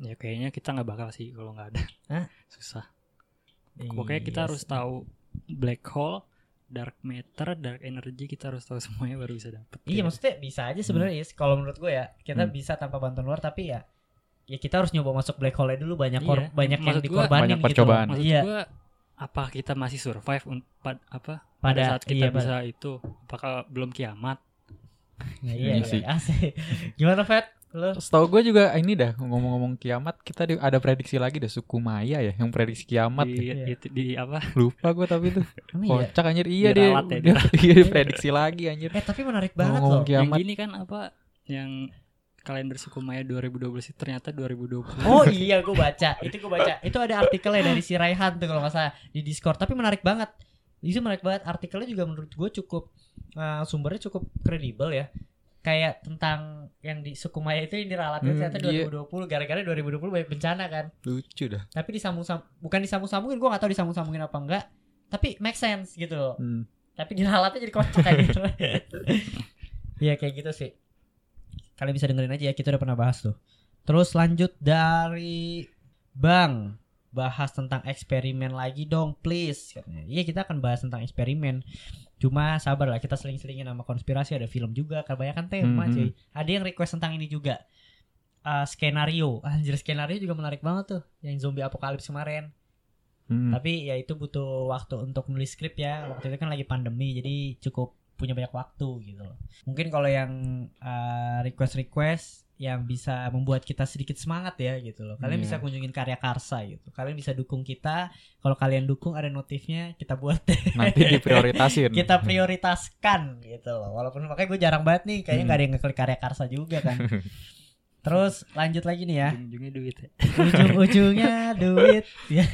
Ya kayaknya kita nggak bakal sih kalau nggak ada Hah? susah pokoknya kita Iya harus tahu black hole dark matter dark energy kita harus tahu semuanya baru bisa dapet Iya, Kayak maksudnya bisa aja sebenarnya. Is. Kalau menurut gue ya, kita Hmm. bisa tanpa bantuan luar, tapi ya ya kita harus nyoba masuk black hole dulu banyak Iya, banyak yang maksud gua dikorbanin banyak gitu. percobaan. maksud Iya. gua apa kita masih survive un- pad- apa pada, Pada- saat kita iya, pada- bisa itu apakah belum kiamat Nah, iya, Iya iya, sih. asik. Gimana, Fat? Setahu gue juga ini dah ngomong-ngomong kiamat kita di- ada prediksi lagi dah suku Maya ya yang prediksi kiamat. di, ya. Iya. itu- di apa Lupa gue tapi itu iya? kocak anjir iya dia ya, dia, dia prediksi lagi anjir. Eh tapi menarik banget Ngomong-ngomong loh. yang kiamat. gini kan apa yang kalender suku Maya 2012 itu ternyata 2020 Oh iya gue baca Itu gue baca Itu ada artikelnya dari si Raihan tuh kalau nggak salah Di Discord Tapi menarik banget Itu menarik banget Artikelnya juga menurut gue cukup eh, Sumbernya cukup kredibel ya Kayak tentang yang di suku Maya itu yang diralatin Hmm, ternyata iya. 2020 Gara-gara 2020 banyak bencana kan Lucu dah. Tapi disambung sam Bukan disambung-sambungin Gue gak tahu disambung-sambungin apa enggak Tapi make sense gitu loh Hmm. Tapi diralatnya jadi kocak kayak gitu Iya kayak gitu sih Kalian bisa dengerin aja ya Kita udah pernah bahas tuh Terus lanjut dari Bang bahas tentang eksperimen lagi dong please katanya. Iya kita akan bahas tentang eksperimen. Cuma sabar lah kita seling-selingin sama konspirasi ada film juga kebanyakan tema Mhm. cuy. Ada yang request tentang ini juga. Eh, skenario. Anjir skenario juga menarik banget tuh yang zombie apokalips kemarin. Hmm. tapi ya itu butuh waktu untuk nulis skrip ya. Waktu itu kan lagi pandemi jadi cukup punya banyak waktu gitu loh. Mungkin kalau yang request request yang bisa membuat kita sedikit semangat ya gitu loh kalian Iya. bisa kunjungin karya karsa gitu kalian bisa dukung kita kalau kalian dukung ada notifnya kita buat. Nanti diprioritasin. kita prioritaskan gitu loh walaupun makanya gue jarang banget nih kayaknya Hmm. nggak ada yang ngeklik karya karsa juga kan terus lanjut lagi nih ya ujung-ujungnya duit ya. ujung-ujungnya duit Ya.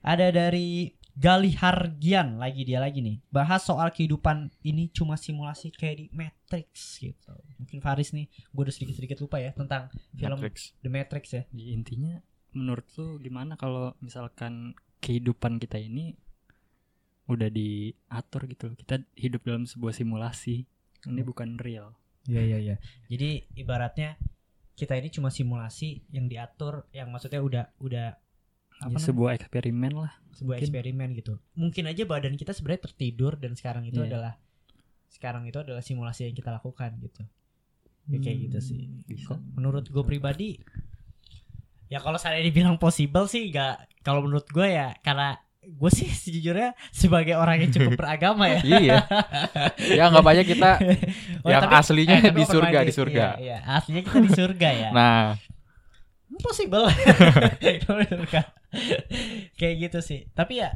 ada dari Gali Hargian lagi dia lagi nih bahas soal kehidupan ini cuma simulasi kayak di Matrix gitu mungkin Faris nih gue udah sedikit-sedikit lupa ya tentang film Matrix. The Matrix ya Jadi intinya menurut lu gimana kalau misalkan kehidupan kita ini udah diatur gitu loh. Kita hidup dalam sebuah simulasi. Ini bukan real. Iya iya iya. Jadi ibaratnya kita ini cuma simulasi yang diatur, yang maksudnya udah udah apa Ya, namanya? sebuah eksperimen lah. sebuah mungkin. eksperimen gitu. Mungkin aja badan kita sebenarnya tertidur dan sekarang itu Iya. adalah sekarang itu adalah simulasi yang kita lakukan gitu. Ya, kayak gitu sih. Bisa. Menurut gue pribadi ya kalau saya dibilang possible sih gak kalau menurut gue ya karena gue sih sejujurnya sebagai orang yang cukup beragama ya Iya. ya anggap aja kita Oh, yang tapi- aslinya eh, di surga di surga. Iya, iya, aslinya kita di surga ya. Nah, Possible. Kayak gitu sih. Tapi ya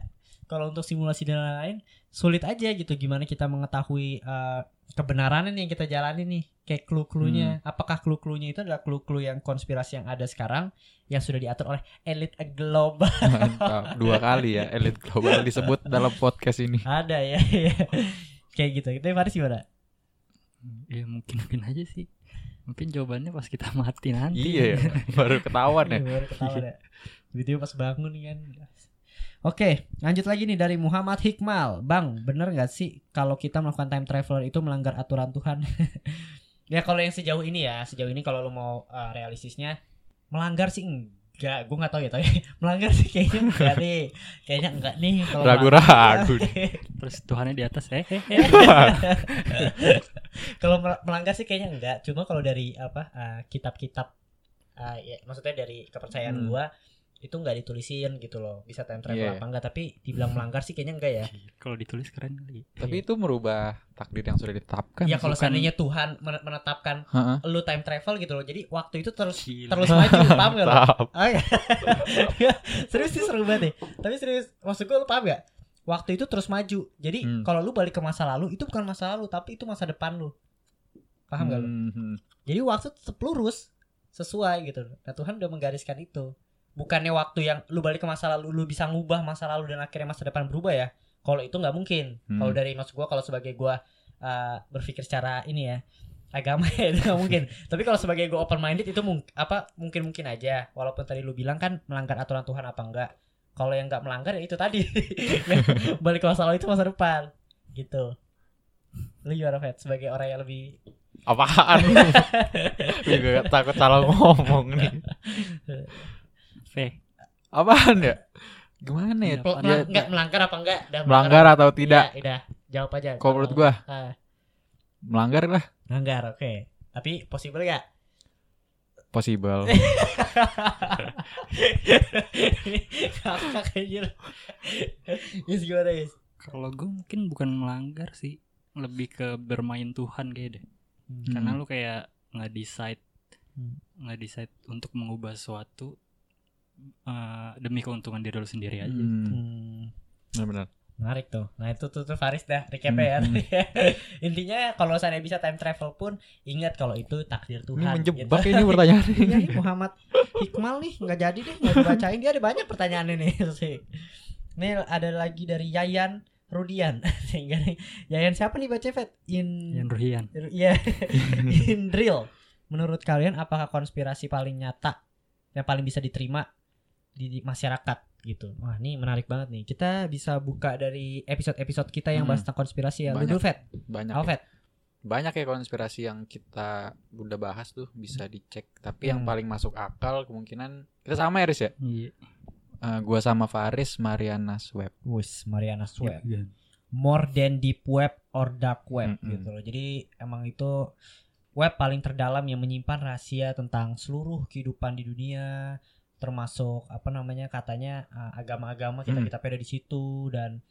kalau untuk simulasi dan lain-lain sulit aja gitu gimana kita mengetahui eh, kebenaran yang kita jalani nih. Kayak clue-cluenya. Hmm. Apakah clue-cluenya itu adalah clue-clue yang konspirasi yang ada sekarang yang sudah diatur oleh elit global? mantap. dua kali ya elit global disebut dalam podcast ini. ada ya. ya. Kayak gitu. Itu Faris gimana? Ya mungkin mungkin aja sih. Mungkin jawabannya pas kita mati nanti. Iya ya, baru ketahuan ya. Baru ketawa deh. Tiba-tiba pas bangun kan. Oke, lanjut lagi nih dari Muhammad Hikmal. Bang, bener nggak sih kalau kita melakukan time traveler itu melanggar aturan Tuhan? ya kalau yang sejauh ini ya, sejauh ini kalau lo mau uh, realistisnya melanggar sih enggak. Gue nggak tahu ya, tapi melanggar sih kayaknya enggak nih. Kayaknya enggak nih kalau Ragu-ragu. Terus Tuhannya di atas eh, eh, eh. kalau mel- melanggar sih kayaknya enggak cuma kalau dari apa uh, kitab-kitab uh, ya maksudnya dari kepercayaan Hmm. gua itu nggak ditulisin gitu loh bisa time travel Iya. apa enggak tapi dibilang melanggar sih kayaknya enggak ya Kalau ditulis keren kali. Tapi itu merubah takdir yang sudah ditetapkan. ya kalau seandainya Tuhan men- menetapkan Heeh. lu time travel gitu loh jadi waktu itu terus Gila. terus maju paham gak lo? Oh, iya. serius sih seru banget nih tapi serius maksud gua lu paham gak waktu itu terus maju jadi Hmm. kalau lu balik ke masa lalu itu bukan masa lalu tapi itu masa depan lu paham gak lu Hmm. Jadi waktu tetap lurus sesuai gitu. Nah Tuhan udah menggariskan itu. Bukannya waktu yang lu balik ke masa lalu lu bisa ngubah masa lalu dan akhirnya masa depan berubah ya. Kalau itu nggak mungkin. Hmm. Kalau dari maksud gua kalau sebagai gua uh, berpikir secara ini ya agama ya itu nggak mungkin. Tapi kalau sebagai gua open minded itu mung apa mungkin mungkin aja. Walaupun tadi lu bilang kan melanggar aturan Tuhan apa enggak. Kalau yang nggak melanggar ya itu tadi. Balik ke masa lalu itu masa depan. Gitu. Lu gimana Fed sebagai orang yang lebih Apaan? Juga takut salah ngomong nih. V. Apaan ya? Gimana ya? Pel- Ya, enggak melanggar apa enggak? Dah melanggar atau tidak? Iya, udah. Jawab aja. Kalau menurut gua Ah, melanggar lah. melanggar, oke. Tapi possible enggak? Possible. Kakak kayaknya. Yes gimana, Yes? Kalau gue mungkin bukan melanggar sih, lebih ke bermain Tuhan kayak deh. Hmm. Karena lu kayak nggak decide, Hmm. nggak decide untuk mengubah sesuatu eh, demi keuntungan diri lu sendiri aja. Hmm, Hmm, benar-benar. Menarik tuh. Nah itu tuh, tuh Faris dah recapnya ya. Hmm. Intinya kalau saya bisa time travel pun ingat kalau itu takdir Ini Tuhan. menjebak gitu. ini pertanyaan Iya, ini. Muhammad Hikmal nih nggak jadi deh nggak dibacain dia ada banyak pertanyaan ini sih. Ini ada lagi dari Yayan Rudian. Yayan siapa nih baca Fet? In Yang Ruhian. Iya. Indril. Menurut kalian apakah konspirasi paling nyata yang paling bisa diterima di, di masyarakat gitu? Wah, ini menarik banget nih. Kita bisa buka dari episode-episode kita yang Hmm. bahas tentang konspirasi ya. Lu Banyak. dulu, Fet. Banyak. Apa, ya. Banyak ya konspirasi yang kita udah bahas tuh bisa dicek. Tapi yang Hmm. paling masuk akal kemungkinan kita sama ya Riz ya. Iya. Eh, gua sama Faris Marianas Web. Wis Mariana Web. Iya. More than deep web or dark web Mm-mm. gitu loh. Jadi emang itu web paling terdalam yang menyimpan rahasia tentang seluruh kehidupan di dunia termasuk apa namanya katanya uh, agama-agama kita Mm. kita peda di situ dan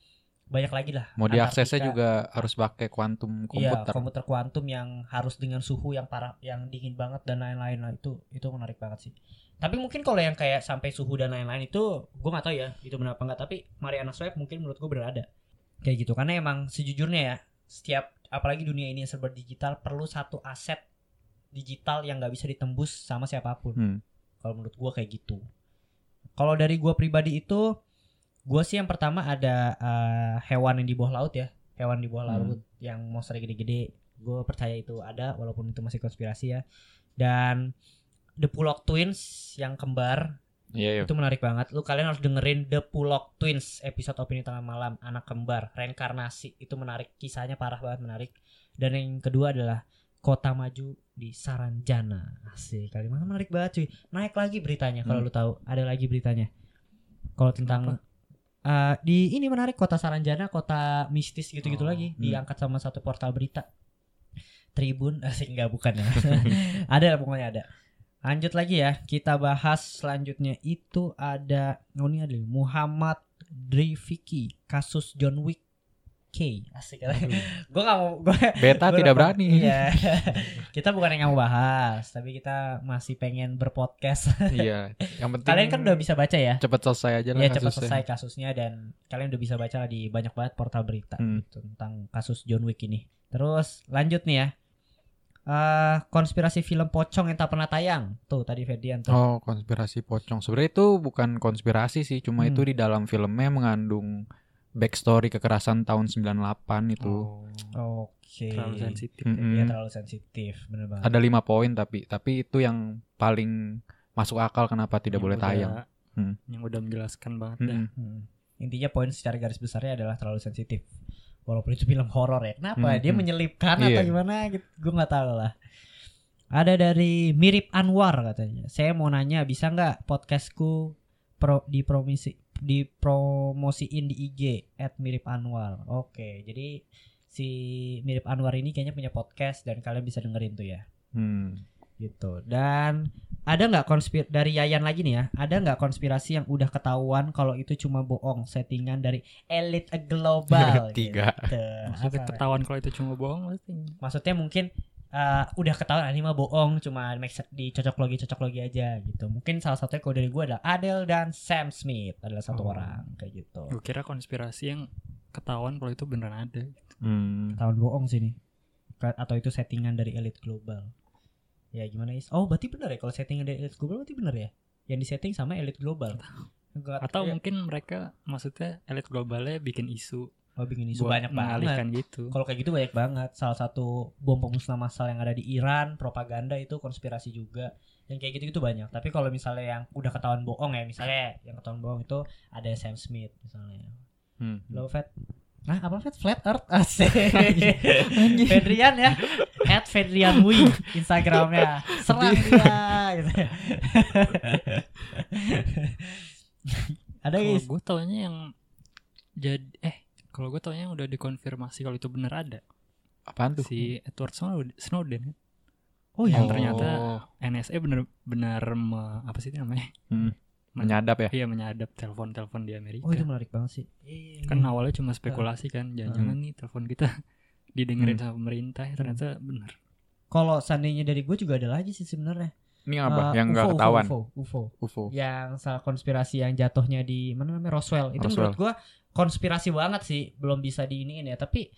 banyak lagi lah. Mau diaksesnya juga harus pakai kuantum Iya, komputer. komputer kuantum yang harus dengan suhu yang parah, yang dingin banget dan lain-lain lah itu itu menarik banget sih. Tapi mungkin kalau yang kayak sampai suhu dan lain-lain itu gue nggak tahu ya itu benar apa enggak. Tapi Mariana Web mungkin menurut gue berada kayak gitu karena emang sejujurnya ya setiap apalagi dunia ini yang serba digital perlu satu aset digital yang nggak bisa ditembus sama siapa pun. Hmm. Kalau menurut gue kayak gitu. Kalau dari gue pribadi itu gue sih yang pertama ada eh, hewan yang di bawah laut ya hewan di bawah Hmm. laut yang monster gede-gede gue percaya itu ada walaupun itu masih konspirasi ya dan The Pullock Twins yang kembar Iya, iya. itu menarik banget lu kalian harus dengerin The Pullock Twins episode opini tengah malam anak kembar reinkarnasi itu menarik kisahnya parah banget menarik dan yang kedua adalah Kota Maju di Saranjana. Asik kalimat menarik banget cuy. Naik lagi beritanya kalau Hmm. lu tahu. Ada lagi beritanya. Kalau tentang eh, di ini menarik kota Saranjana kota mistis gitu-gitu Oh, lagi hmm. diangkat sama satu portal berita. Tribun asik enggak bukan ya. Ada lah pokoknya ada. Lanjut lagi ya kita bahas selanjutnya. Itu ada oh ini ada Muhammad Driviki kasus John Wick K asik gue gak mau gue Beta Gua tidak berani. Iya. kita bukan yang mau bahas, tapi kita masih pengen berpodcast. iya. Yang penting kalian kan udah bisa baca ya? cepet selesai aja lah Iya cepat selesai kasusnya dan kalian udah bisa baca lah di banyak banget portal berita Hmm. gitu, tentang kasus John Wick ini. Terus lanjut nih ya. Eh konspirasi film pocong yang tak pernah tayang. Tuh tadi Ferdian tuh. Oh, konspirasi pocong. Sebenarnya itu bukan konspirasi sih, cuma Hmm. itu di dalam filmnya mengandung backstory kekerasan tahun 98 itu. Oh, Oke. terlalu sensitif. Mm-mm. Iya terlalu sensitif, bener banget. Ada lima poin tapi tapi itu yang paling masuk akal kenapa tidak Yang boleh udah- tayang. Hmm. Yang udah menjelaskan banget dah. Mm-mm. Hmm. Intinya poin secara garis besarnya adalah terlalu sensitif. Walaupun itu film horor ya. Kenapa? Hmm, Dia hmm. menyelipkan Iya. atau gimana gitu. Gue nggak tahu lah. Ada dari Mirip Anwar katanya. Saya mau nanya bisa nggak podcastku pro dipromisi dipromosiin di IG at Mirip Anwar. Oke, jadi si Mirip Anwar ini kayaknya punya podcast dan kalian bisa dengerin tuh ya Hmm. gitu dan ada nggak konspir dari Yayan lagi nih ya ada nggak konspirasi yang udah ketahuan kalau itu cuma bohong settingan dari elit global Tiga. gitu. Maksudnya ketahuan kalau itu cuma bohong pasti. maksudnya mungkin uh, udah ketahuan ah, ini mah bohong cuma make dicocok logi cocok logi aja gitu mungkin salah satunya kalau dari gue adalah Adele dan Sam Smith adalah satu Oh. orang kayak gitu Gue kira konspirasi yang ketahuan kalau itu beneran ada. Hmm. tahun bohong sih nih atau itu settingan dari elit global ya gimana is oh berarti bener ya kalau settingan dari elit global berarti bener ya yang disetting sama elit global Enggak, Atau ya, mungkin mereka maksudnya elit globalnya bikin isu oh, bikin isu banyak banget. gitu. kalau kayak gitu banyak banget. Salah satu bom pemusnah massal yang ada di Iran propaganda itu konspirasi juga. Yang kayak gitu gitu banyak. Tapi kalau misalnya yang udah ketahuan bohong ya misalnya yang ketahuan bohong itu ada Sam Smith misalnya. Hmm. Lo Fat Nah apa Fat? Flat Earth? Asik. Fedrian ya? At Fedrian Wi Instagramnya. Serang dia gitu. Ada guys gue taunya yang jadi eh kalau gue taunya yang udah dikonfirmasi kalau itu bener ada. Apaan tuh? si Edward Snowden, Snowden kan? Oh yang iya ternyata Oh, NSA bener-bener me- apa sih itu namanya? Hmm. Men- menyadap ya. iya menyadap telepon-telepon di Amerika. Oh itu menarik banget sih. Kan awalnya cuma spekulasi kan jangan-jangan nih telepon kita didengerin sama pemerintah ya ternyata bener. Kalau seandainya dari gue juga ada lagi sih sebenarnya Ini apa? Eh, yang nggak UFO, ketahuan. UFO, UFO. UFO. yang salah konspirasi yang jatuhnya di mana namanya Roswell itu Roswell. menurut gua konspirasi banget sih belum bisa diiniin ya tapi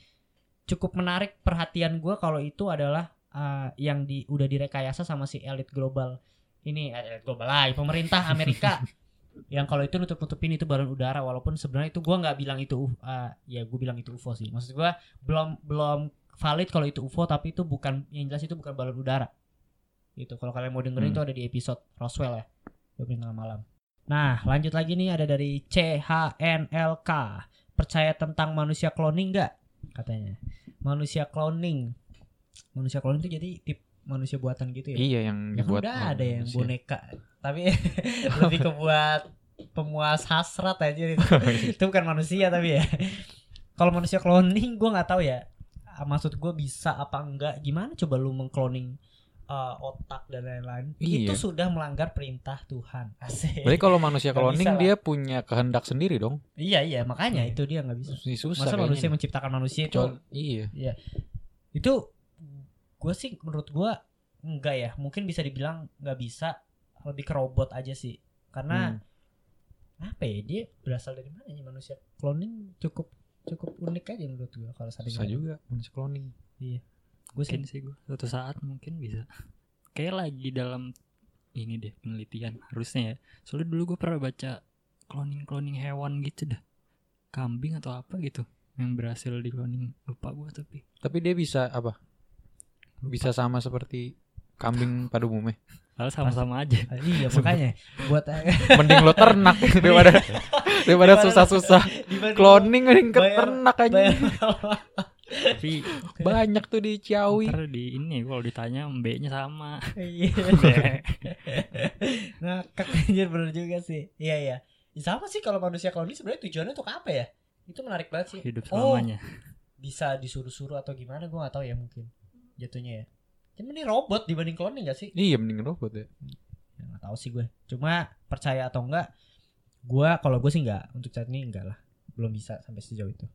cukup menarik perhatian gua kalau itu adalah uh, yang di udah direkayasa sama si elit global ini eh, elit global lah pemerintah Amerika yang kalau itu nutup nutupin itu balon udara walaupun sebenarnya itu gua nggak bilang itu uh, ya gue bilang itu UFO sih maksud gua belum belum valid kalau itu UFO tapi itu bukan yang jelas itu bukan balon udara itu kalau kalian mau dengerin Hmm. itu ada di episode Roswell ya 25 tengah malam Nah, lanjut lagi nih ada dari CHNLK. Percaya tentang manusia cloning nggak? Katanya. Manusia cloning. Manusia cloning itu jadi tip manusia buatan gitu ya. Iya yang Ya dibuat udah ada yang manusia. boneka. Tapi lebih ke buat pemuas hasrat aja itu. itu bukan manusia tapi ya. Kalau manusia cloning gue nggak tahu ya. Maksud gue bisa apa enggak? Gimana coba lu mengcloning uh, otak dan lain-lain? Iya. Itu sudah melanggar perintah Tuhan. Asik. Berarti kalau manusia cloning dia punya kehendak sendiri dong. Iya iya makanya itu dia nggak bisa. Ini susah. Masa manusia nih. menciptakan manusia itu Kecuali- iya. itu gue sih menurut gue enggak ya mungkin bisa dibilang nggak bisa lebih ke robot aja sih karena Hmm. apa ya dia berasal dari mana ya manusia cloning cukup cukup unik aja menurut gue kalau Susah juga manusia cloning. Gue mungkin. sih sih gue suatu saat mungkin bisa. Kayak lagi dalam ini deh penelitian harusnya ya. Soalnya dulu gue pernah baca cloning cloning hewan gitu dah. Kambing atau apa gitu yang berhasil di cloning. Lupa gue tapi. Tapi dia bisa apa? Bisa sama seperti kambing pada umumnya. Padahal sama-sama aja. Ah, iya makanya. Buat Mending lo ternak daripada daripada susah-susah. Cloning mending ke ternak aja. Tapi Banyak tuh di Ciawi. ntar di ini kalau ditanya mbaknya sama Iya. Ngakak anjir bener juga sih. Iya iya. Ya, sama sih kalau manusia cloning sebenarnya tujuannya untuk apa ya? Itu menarik banget sih. hidup Oh. selamanya Bisa disuruh-suruh atau gimana gue gak tahu ya mungkin jatuhnya ya. Cuma ini robot dibanding cloning gak sih? Iya mending robot ya. Ya, gak tahu sih gue. Cuma percaya atau enggak, gue kalau gue sih enggak untuk saat ini enggak lah. Belum bisa sampai sejauh itu.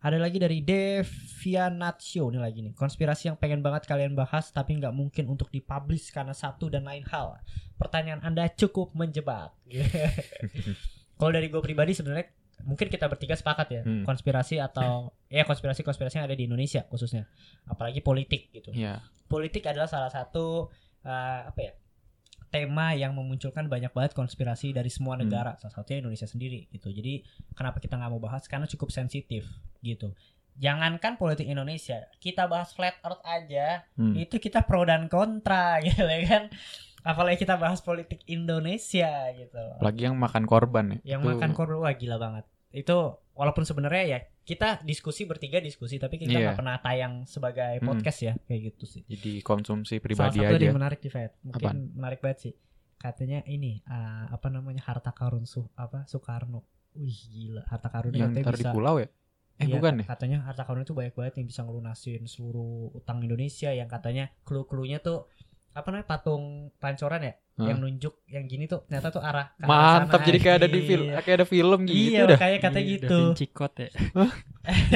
Ada lagi dari Devianatio nih lagi nih. Konspirasi yang pengen banget kalian bahas tapi nggak mungkin untuk dipublish karena satu dan lain hal. Pertanyaan Anda cukup menjebak. Kalau dari gue pribadi sebenarnya mungkin kita bertiga sepakat ya Hmm. konspirasi atau ya konspirasi-konspirasi yang ada di Indonesia khususnya. Apalagi politik gitu Iya. politik adalah salah satu uh, apa ya tema yang memunculkan banyak banget konspirasi dari semua Hmm. negara salah satunya Indonesia sendiri gitu jadi kenapa kita nggak mau bahas karena cukup sensitif gitu jangankan politik Indonesia kita bahas flat earth aja Hmm. itu kita pro dan kontra gitu ya kan apalagi kita bahas politik Indonesia gitu Apalagi yang makan korban ya. yang Itu- makan korban wah gila banget itu walaupun sebenarnya ya kita diskusi bertiga diskusi tapi kita Iya. nggak pernah tayang sebagai Hmm. podcast ya kayak gitu sih jadi konsumsi Salah pribadi satu aja. yang menarik di Fed mungkin Apaan? menarik banget sih katanya ini uh, apa namanya harta karun su apa Soekarno wih gila harta karun yang ntar di pulau ya? Eh Iya, bukan ya? katanya harta karun itu banyak banget yang bisa ngelunasin seluruh utang Indonesia yang katanya clue-cluenya tuh apa namanya patung pancoran ya Hah? yang nunjuk yang gini tuh ternyata tuh arah ke Mantap jadi kayak ada di film kayak ada film gitu iya dah. kayak katanya Iya, gitu Code ya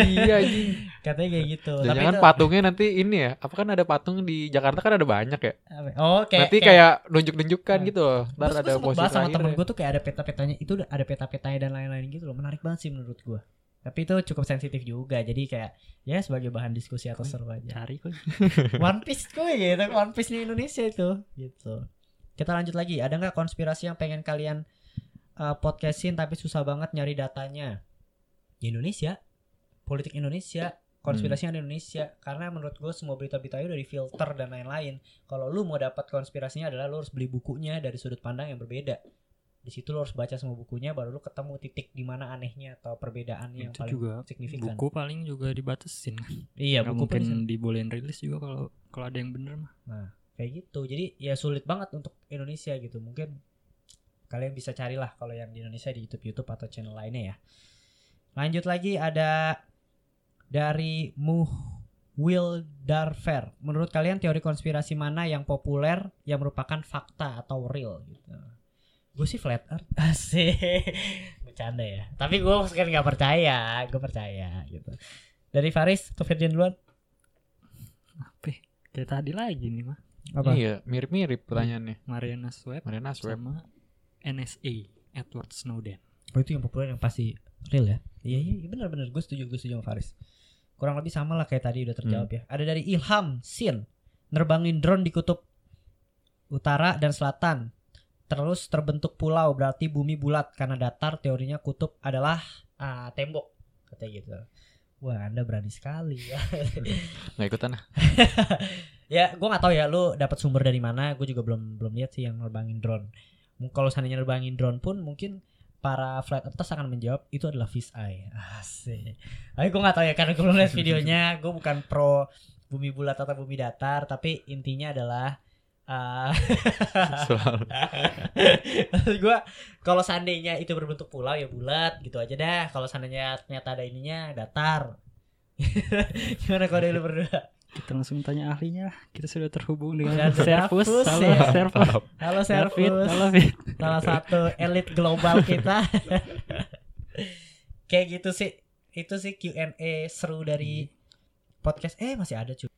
iya anjing. katanya kayak gitu Jangan itu- patungnya nanti ini ya. Apa kan ada patung di Jakarta kan ada banyak ya. oh kayak nanti kayak nunjuk-nunjukkan Nah. gitu loh. Ntar Terus ada posisi sama temen ya. gue tuh kayak ada peta-petanya itu udah ada peta-petanya dan lain-lain gitu loh menarik banget sih menurut gue tapi itu cukup sensitif juga jadi kayak ya sebagai bahan diskusi atau seru aja. cari kok. One Piece gue gitu. One Piece di Indonesia itu gitu. Kita lanjut lagi. Ada nggak konspirasi yang pengen kalian uh, podcastin tapi susah banget nyari datanya? Di Indonesia. Politik Indonesia. Konspirasi yang di Indonesia. Karena menurut gue semua berita-berita itu dari filter dan lain-lain. Kalau lu mau dapat konspirasinya adalah lu harus beli bukunya dari sudut pandang yang berbeda di situ lu harus baca semua bukunya baru lu ketemu titik di mana anehnya atau perbedaan yang itu paling juga signifikan. buku paling juga dibatasin. Iya Nggak buku mungkin paling- dibolehin rilis juga kalau kalau ada yang bener mah. Kayak gitu. Jadi ya sulit banget untuk Indonesia gitu. Mungkin kalian bisa carilah kalau yang di Indonesia di YouTube YouTube atau channel lainnya ya. Lanjut lagi ada dari Muh Will Darfair menurut kalian teori konspirasi mana yang populer yang merupakan fakta atau real gitu gue sih flat earth asik bercanda ya tapi gue kan nggak percaya gue percaya gitu dari Faris ke Ferdian duluan apa ya? kayak tadi lagi nih mah Iya, mirip-mirip pertanyaannya. Mariana Swep Mariana Swep. sama NSA Edward Snowden Oh itu yang populer yang pasti real ya? Iya iya iya, benar-benar gue setuju gue setuju sama Faris. Kurang lebih sama lah kayak tadi udah terjawab ya. Ada dari Ilham Sin nerbangin drone di kutub utara dan selatan. Terus terbentuk pulau berarti bumi bulat karena datar teorinya kutub adalah ah, tembok katanya gitu. Wah anda berani sekali ya. Nggak ikutan ah. ya gue nggak tahu ya lu dapat sumber dari mana. Gue juga belum belum lihat sih yang nerbangin drone. Kalau seandainya nerbangin drone pun mungkin para flat earthers akan menjawab itu adalah fish eye. Asik. Tapi gue nggak tahu ya karena gue belum lihat videonya. Gue bukan pro bumi bulat atau bumi datar, tapi intinya adalah Ah, Selalu. Maksud gue kalau seandainya itu berbentuk pulau ya bulat gitu aja dah. Kalau seandainya ternyata ada ininya datar. Gimana kalau dari lu berdua? Kita langsung tanya ahlinya. lah. Kita sudah terhubung dengan Servus. Servus, Halo ya. Servus. Halo Servus, halo Fit. salah satu elit global kita. Kayak gitu sih. Itu sih Q&A seru dari podcast. Eh masih ada cuy.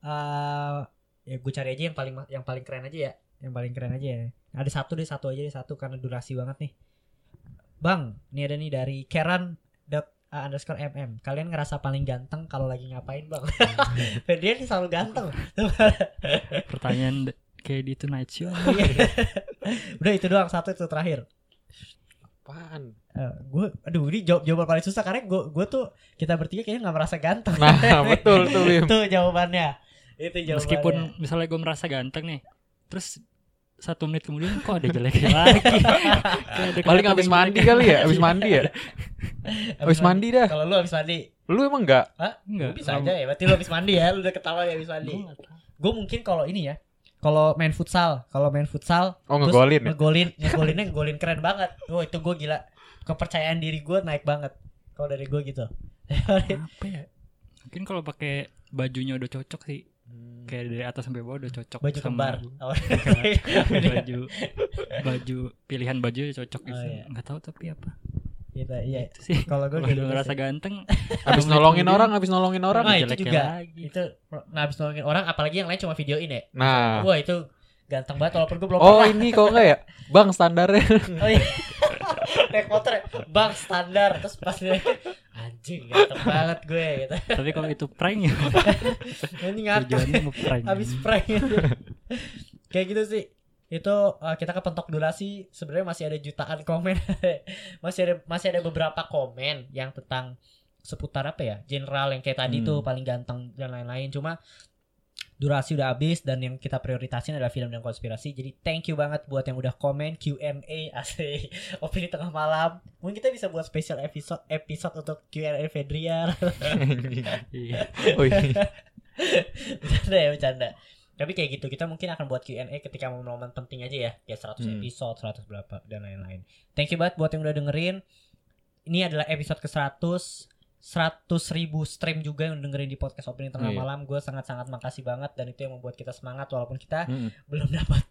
Eh, ya gue cari aja yang paling yang paling keren aja ya. Yang paling keren aja ya. Ada satu deh satu aja deh satu karena durasi banget nih. Bang, ini ada nih dari Keran dot uh, underscore mm. Kalian ngerasa paling ganteng kalau lagi ngapain bang? Dia nih selalu ganteng. Pertanyaan kayak di Tonight Show. Iya. Udah itu doang satu itu terakhir. Apaan? gue aduh ini jawab jawaban paling susah karena gue gue tuh kita bertiga kayaknya nggak merasa ganteng Nah, betul tuh Bim. itu jawabannya itu jawabannya Meskipun misalnya gue merasa ganteng nih, terus satu menit kemudian kok ada jeleknya lagi. Paling abis mandi jelek. kali ya, abis mandi ya. Abis mandi dah. kalau lu abis mandi Lu emang enggak? Hah? Enggak. Bisa aja ya berarti lu abis mandi ya lu udah ketawa ya abis mandi gue mungkin kalau ini ya kalau main futsal kalau main futsal Oh, terus ngegolin ya? ngegolin ngegolinnya ngegolin keren banget oh itu gue gila kepercayaan diri gue naik banget kalau dari gue gitu Apa ya? Mungkin kalau pakai bajunya udah cocok sih. Kayak dari atas sampai bawah udah cocok. baju kembar. Oh, baju baju pilihan baju udah cocok gitu. Oh, iya. Nggak tahu tapi apa. gitu iya Itu sih. kalau gue udah ngerasa ganteng, Abis nolongin orang, abis nolongin orang. Nah, itu juga. lagi. itu nah habis nolongin orang apalagi yang lain cuma videoin ya Nah. wah itu ganteng banget walaupun gue belum Oh, pernah ini kok enggak ya? Bang standarnya. oh, iya. naik motor ya bang standar terus pas dia anjing ganteng banget gue gitu. Tapi kalau itu prank ya. Ini prank. habis prank. Gitu. kayak gitu sih. Itu uh, kita kepentok durasi sebenarnya masih ada jutaan komen. Masih ada masih ada beberapa komen yang tentang seputar apa ya? General yang kayak tadi Hmm. tuh paling ganteng dan lain-lain. Cuma durasi udah habis dan yang kita prioritasin adalah film dan konspirasi. Jadi thank you banget buat yang udah komen Q&A asli opini tengah malam. Mungkin kita bisa buat special episode episode untuk Q&A Fedriar. bercanda ya bercanda. Tapi kayak gitu kita mungkin akan buat Q&A ketika momen-momen penting aja ya. Kayak 100 hmm. episode, 100 berapa dan lain-lain. Thank you banget buat yang udah dengerin. Ini adalah episode ke-100 seratus ribu stream juga yang dengerin di podcast opening tengah yeah. malam gue sangat sangat makasih banget dan itu yang membuat kita semangat walaupun kita -hmm. belum dapat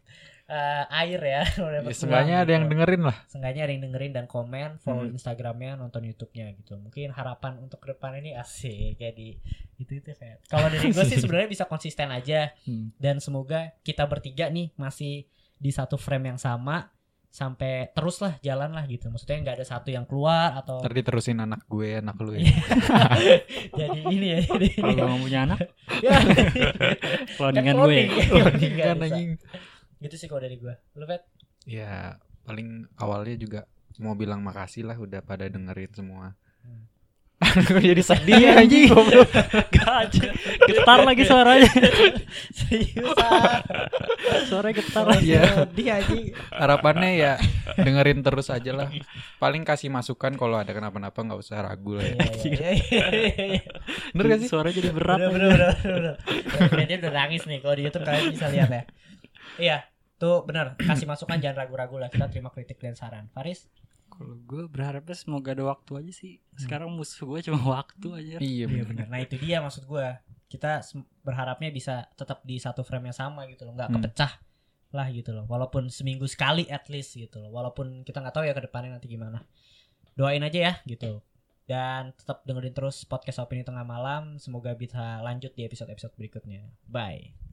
uh, air ya, ya seenggaknya ada gitu. yang dengerin lah seenggaknya ada yang dengerin dan komen follow -hmm. instagramnya nonton youtube-nya gitu mungkin harapan untuk ke depan ini asik jadi itu itu kayak. kalau dari gue sih sebenarnya bisa konsisten aja mm. dan semoga kita bertiga nih masih di satu frame yang sama sampai terus lah jalan lah gitu. Maksudnya nggak ada satu yang keluar atau Ntar diterusin anak gue, anak lu ya. jadi ini ya. Jadi Kalau mau punya anak, Ya. cloningan Kan gue. bisa. anjing. Gitu sih kalau dari gue. Lu Fet? Ya, paling awalnya juga mau bilang makasih lah udah pada dengerin semua. Kok jadi sedih ya anjing goblok. Gak aja. Getar lagi suaranya. Serius. Suaranya getar lagi. Iya. sedih anjing. Harapannya ya dengerin terus aja lah. Paling kasih masukan kalau ada kenapa-napa nggak usah ragu lah ya. Iya, iya, iya, iya, iya. Bener gak sih? Suaranya jadi berat. Bener, bener, bener, bener. Dia udah nangis nih. Kalau di YouTube kalian bisa lihat ya. Iya, tuh bener. Kasih masukan jangan ragu-ragu lah. Kita terima kritik dan saran. Faris? Kalau gue berharapnya semoga ada waktu aja sih. Sekarang musuh gue cuma waktu aja. Iya Iya bener. Nah itu dia maksud gue. Kita berharapnya bisa tetap di satu frame yang sama gitu loh. Nggak Hmm. kepecah lah gitu loh. Walaupun seminggu sekali at least gitu loh. Walaupun kita nggak tahu ya ke depannya nanti gimana. Doain aja ya gitu. Dan tetap dengerin terus podcast Opini Tengah Malam. Semoga bisa lanjut di episode-episode berikutnya. Bye.